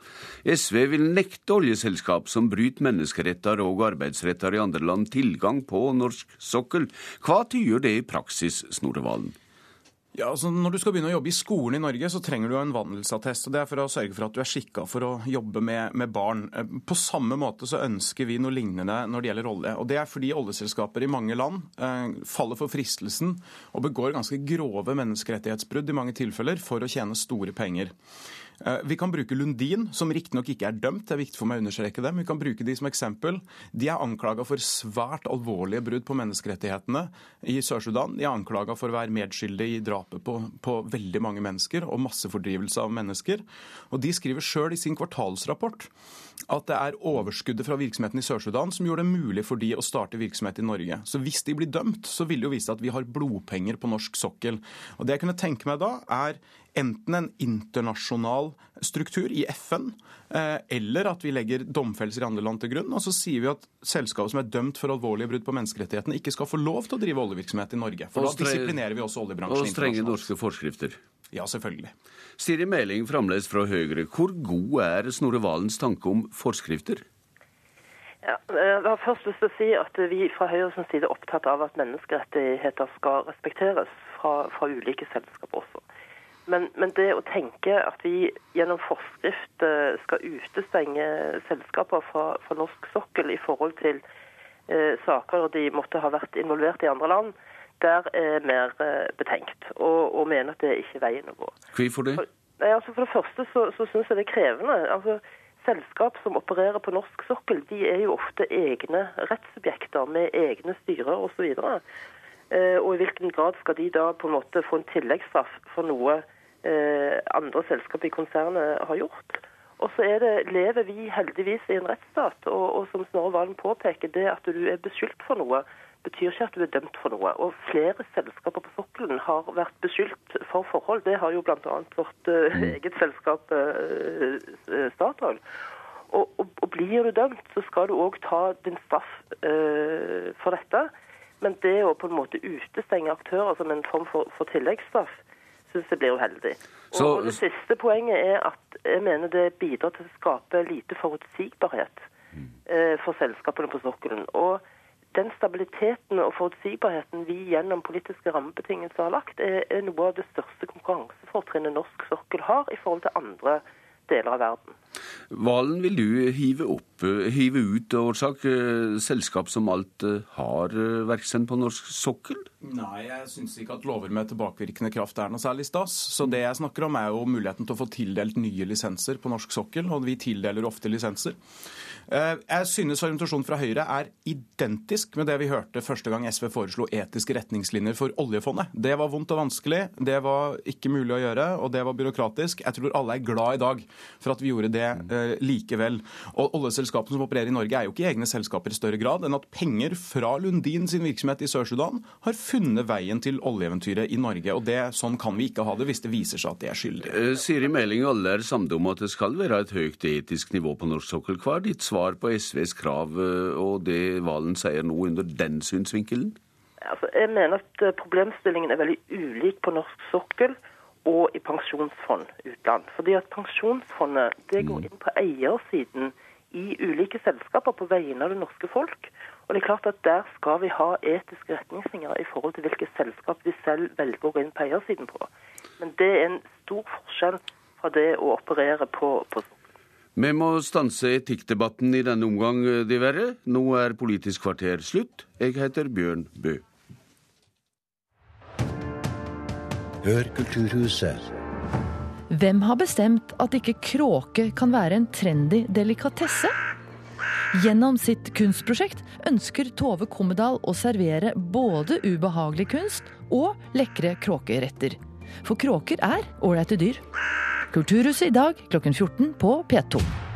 SV vil nekte oljeselskap som bryter menneskeretter og arbeidsretter i andre land, tilgang på norsk sokkel. Hva tyder det i praksis, Snorre Valen? Ja, altså Når du skal begynne å jobbe i skolen i Norge, så trenger du en vandelsattest. og Det er for å sørge for at du er skikka for å jobbe med, med, barn. Eh, på samme måte så ønsker vi noe lignende når det gjelder olje. Og Det er fordi oljeselskaper i mange land eh, faller for fristelsen og begår ganske grove menneskerettighetsbrudd i mange tilfeller for å tjene store penger. Eh, vi kan bruke Lundin, som riktignok ikke er dømt, det er viktig for meg å understreke dem. Vi kan bruke de som eksempel. De er anklaga for svært alvorlige brudd på menneskerettighetene i Sør-Sudan. De er anklaga for å være medskyldig i drapet på, på, veldig mange mennesker og massefordrivelse av mennesker. Og de skriver sjøl i sin kvartalsrapport at det er overskuddet fra virksomheten i Sør-Sudan som gjorde det mulig for de å starte virksomhet i Norge. Så hvis de blir dømt, så vil det jo vise at vi har blodpenger på norsk sokkel. Og det jeg kunne tenke meg da, er enten en internasjonal struktur i FN, eh, eller at vi legger domfellelser i andre land til grunn. Og så sier vi at selskapet som er dømt for alvorlige brudd på menneskerettighetene, ikke skal få lov til å drive oljevirksomhet i Norge. For da disiplinerer vi også oljebransjen Og strenge norske forskrifter. Ja, selvfølgelig. Siri Meling, fremdeles fra Høyre. Hvor god er Snorre Valens tanke om forskrifter? Ja, jeg har først lyst til å si at Vi fra Høyres side er opptatt av at menneskerettigheter skal respekteres fra, fra ulike selskaper også. Men, men, det å tenke at vi gjennom forskrift eh, skal utestenge selskaper fra, fra norsk sokkel i forhold til eh, saker de måtte ha vært involvert i andre land, der er mer eh, betenkt. Og, og, mener at det er ikke veien å gå. Hvorfor det? For, altså for det første så, så syns jeg det er krevende. Altså, Selskap som opererer på norsk sokkel, de er jo ofte egne rettssubjekter med egne styrer osv. Og, eh, og i hvilken grad skal de da på en måte få en tilleggsstraff for noe Eh, andre selskap i konsernet har gjort. Og så er det, lever vi heldigvis i en rettsstat, og, og som Snorre Valen påpeker, det at du er beskyldt for noe, betyr ikke at du er dømt for noe. Og flere selskaper på sokkelen har vært beskyldt for forhold. Det har jo bl.a. vårt uh, eget selskap uh, Statoil. Og, og, og, blir du dømt, så skal du òg ta din straff uh, for dette. Men det å på en måte utestenge aktører som en form for, for tilleggsstraff, syns jeg blir uheldig. Så... Og Det siste poenget er at jeg mener det bidrar til å skape lite forutsigbarhet eh, for selskapene på sokkelen. Og den stabiliteten og forutsigbarheten vi gjennom politiske rammebetingelser har lagt, er, er noe av det største konkurransefortrinnet norsk sokkel har i forhold til andre deler av verden. Valen, vil du hive, opp, hive ut årsak eh, selskap som alt eh, har eh, virksomhet på norsk sokkel? Nei, jeg syns ikke at lover med tilbakevirkende kraft er noe særlig stas. Så det jeg snakker om, er jo muligheten til å få tildelt nye lisenser på norsk sokkel, og vi tildeler ofte lisenser. Eh, jeg synes argumentasjonen fra Høyre er identisk med det vi hørte første gang SV foreslo etiske retningslinjer for oljefondet. Det var vondt og vanskelig, det var ikke mulig å gjøre, og det var byråkratisk. Jeg tror alle er glad i dag for at vi gjorde det eh, likevel. Og oljeselskapene som opererer i Norge er jo ikke egne selskaper i større grad enn at penger fra Lundin sin virksomhet i Sør-Sudan har funnet veien til oljeeventyret i Norge. Og det, sånn kan vi ikke ha det hvis det viser seg at de er skyldige. Eh, Siri Meling, alle er samde om at det skal være et høyt etisk nivå på norsk sokkel. Hva er ditt svar? Svar på SVs krav eh, og det Valen sier nå under den synsvinkelen? Altså, jeg mener at eh, problemstillingen er veldig ulik på norsk sokkel og i pensjonsfond utland. Fordi at Pensjonsfondet det går mm. inn på eiersiden i ulike selskaper på vegne av det norske folk. Og det er klart at Der skal vi ha etiske retningslinjer i forhold til hvilke selskap vi selv velger å gå inn på eiersiden på. Men det er en stor forskjell fra det å operere på, på vi må stanse etikkdebatten i denne omgang, diverre. Nå er Politisk kvarter slutt. Jeg heter Bjørn Bø. Hør Kulturhuset. Hvem har bestemt at ikke kråke kan være en trendy delikatesse? Gjennom sitt kunstprosjekt ønsker Tove Kommedal å servere både ubehagelig kunst og lekre kråkeretter. For kråker er ålreite dyr. Kulturhuset i dag klokken 14 på P2.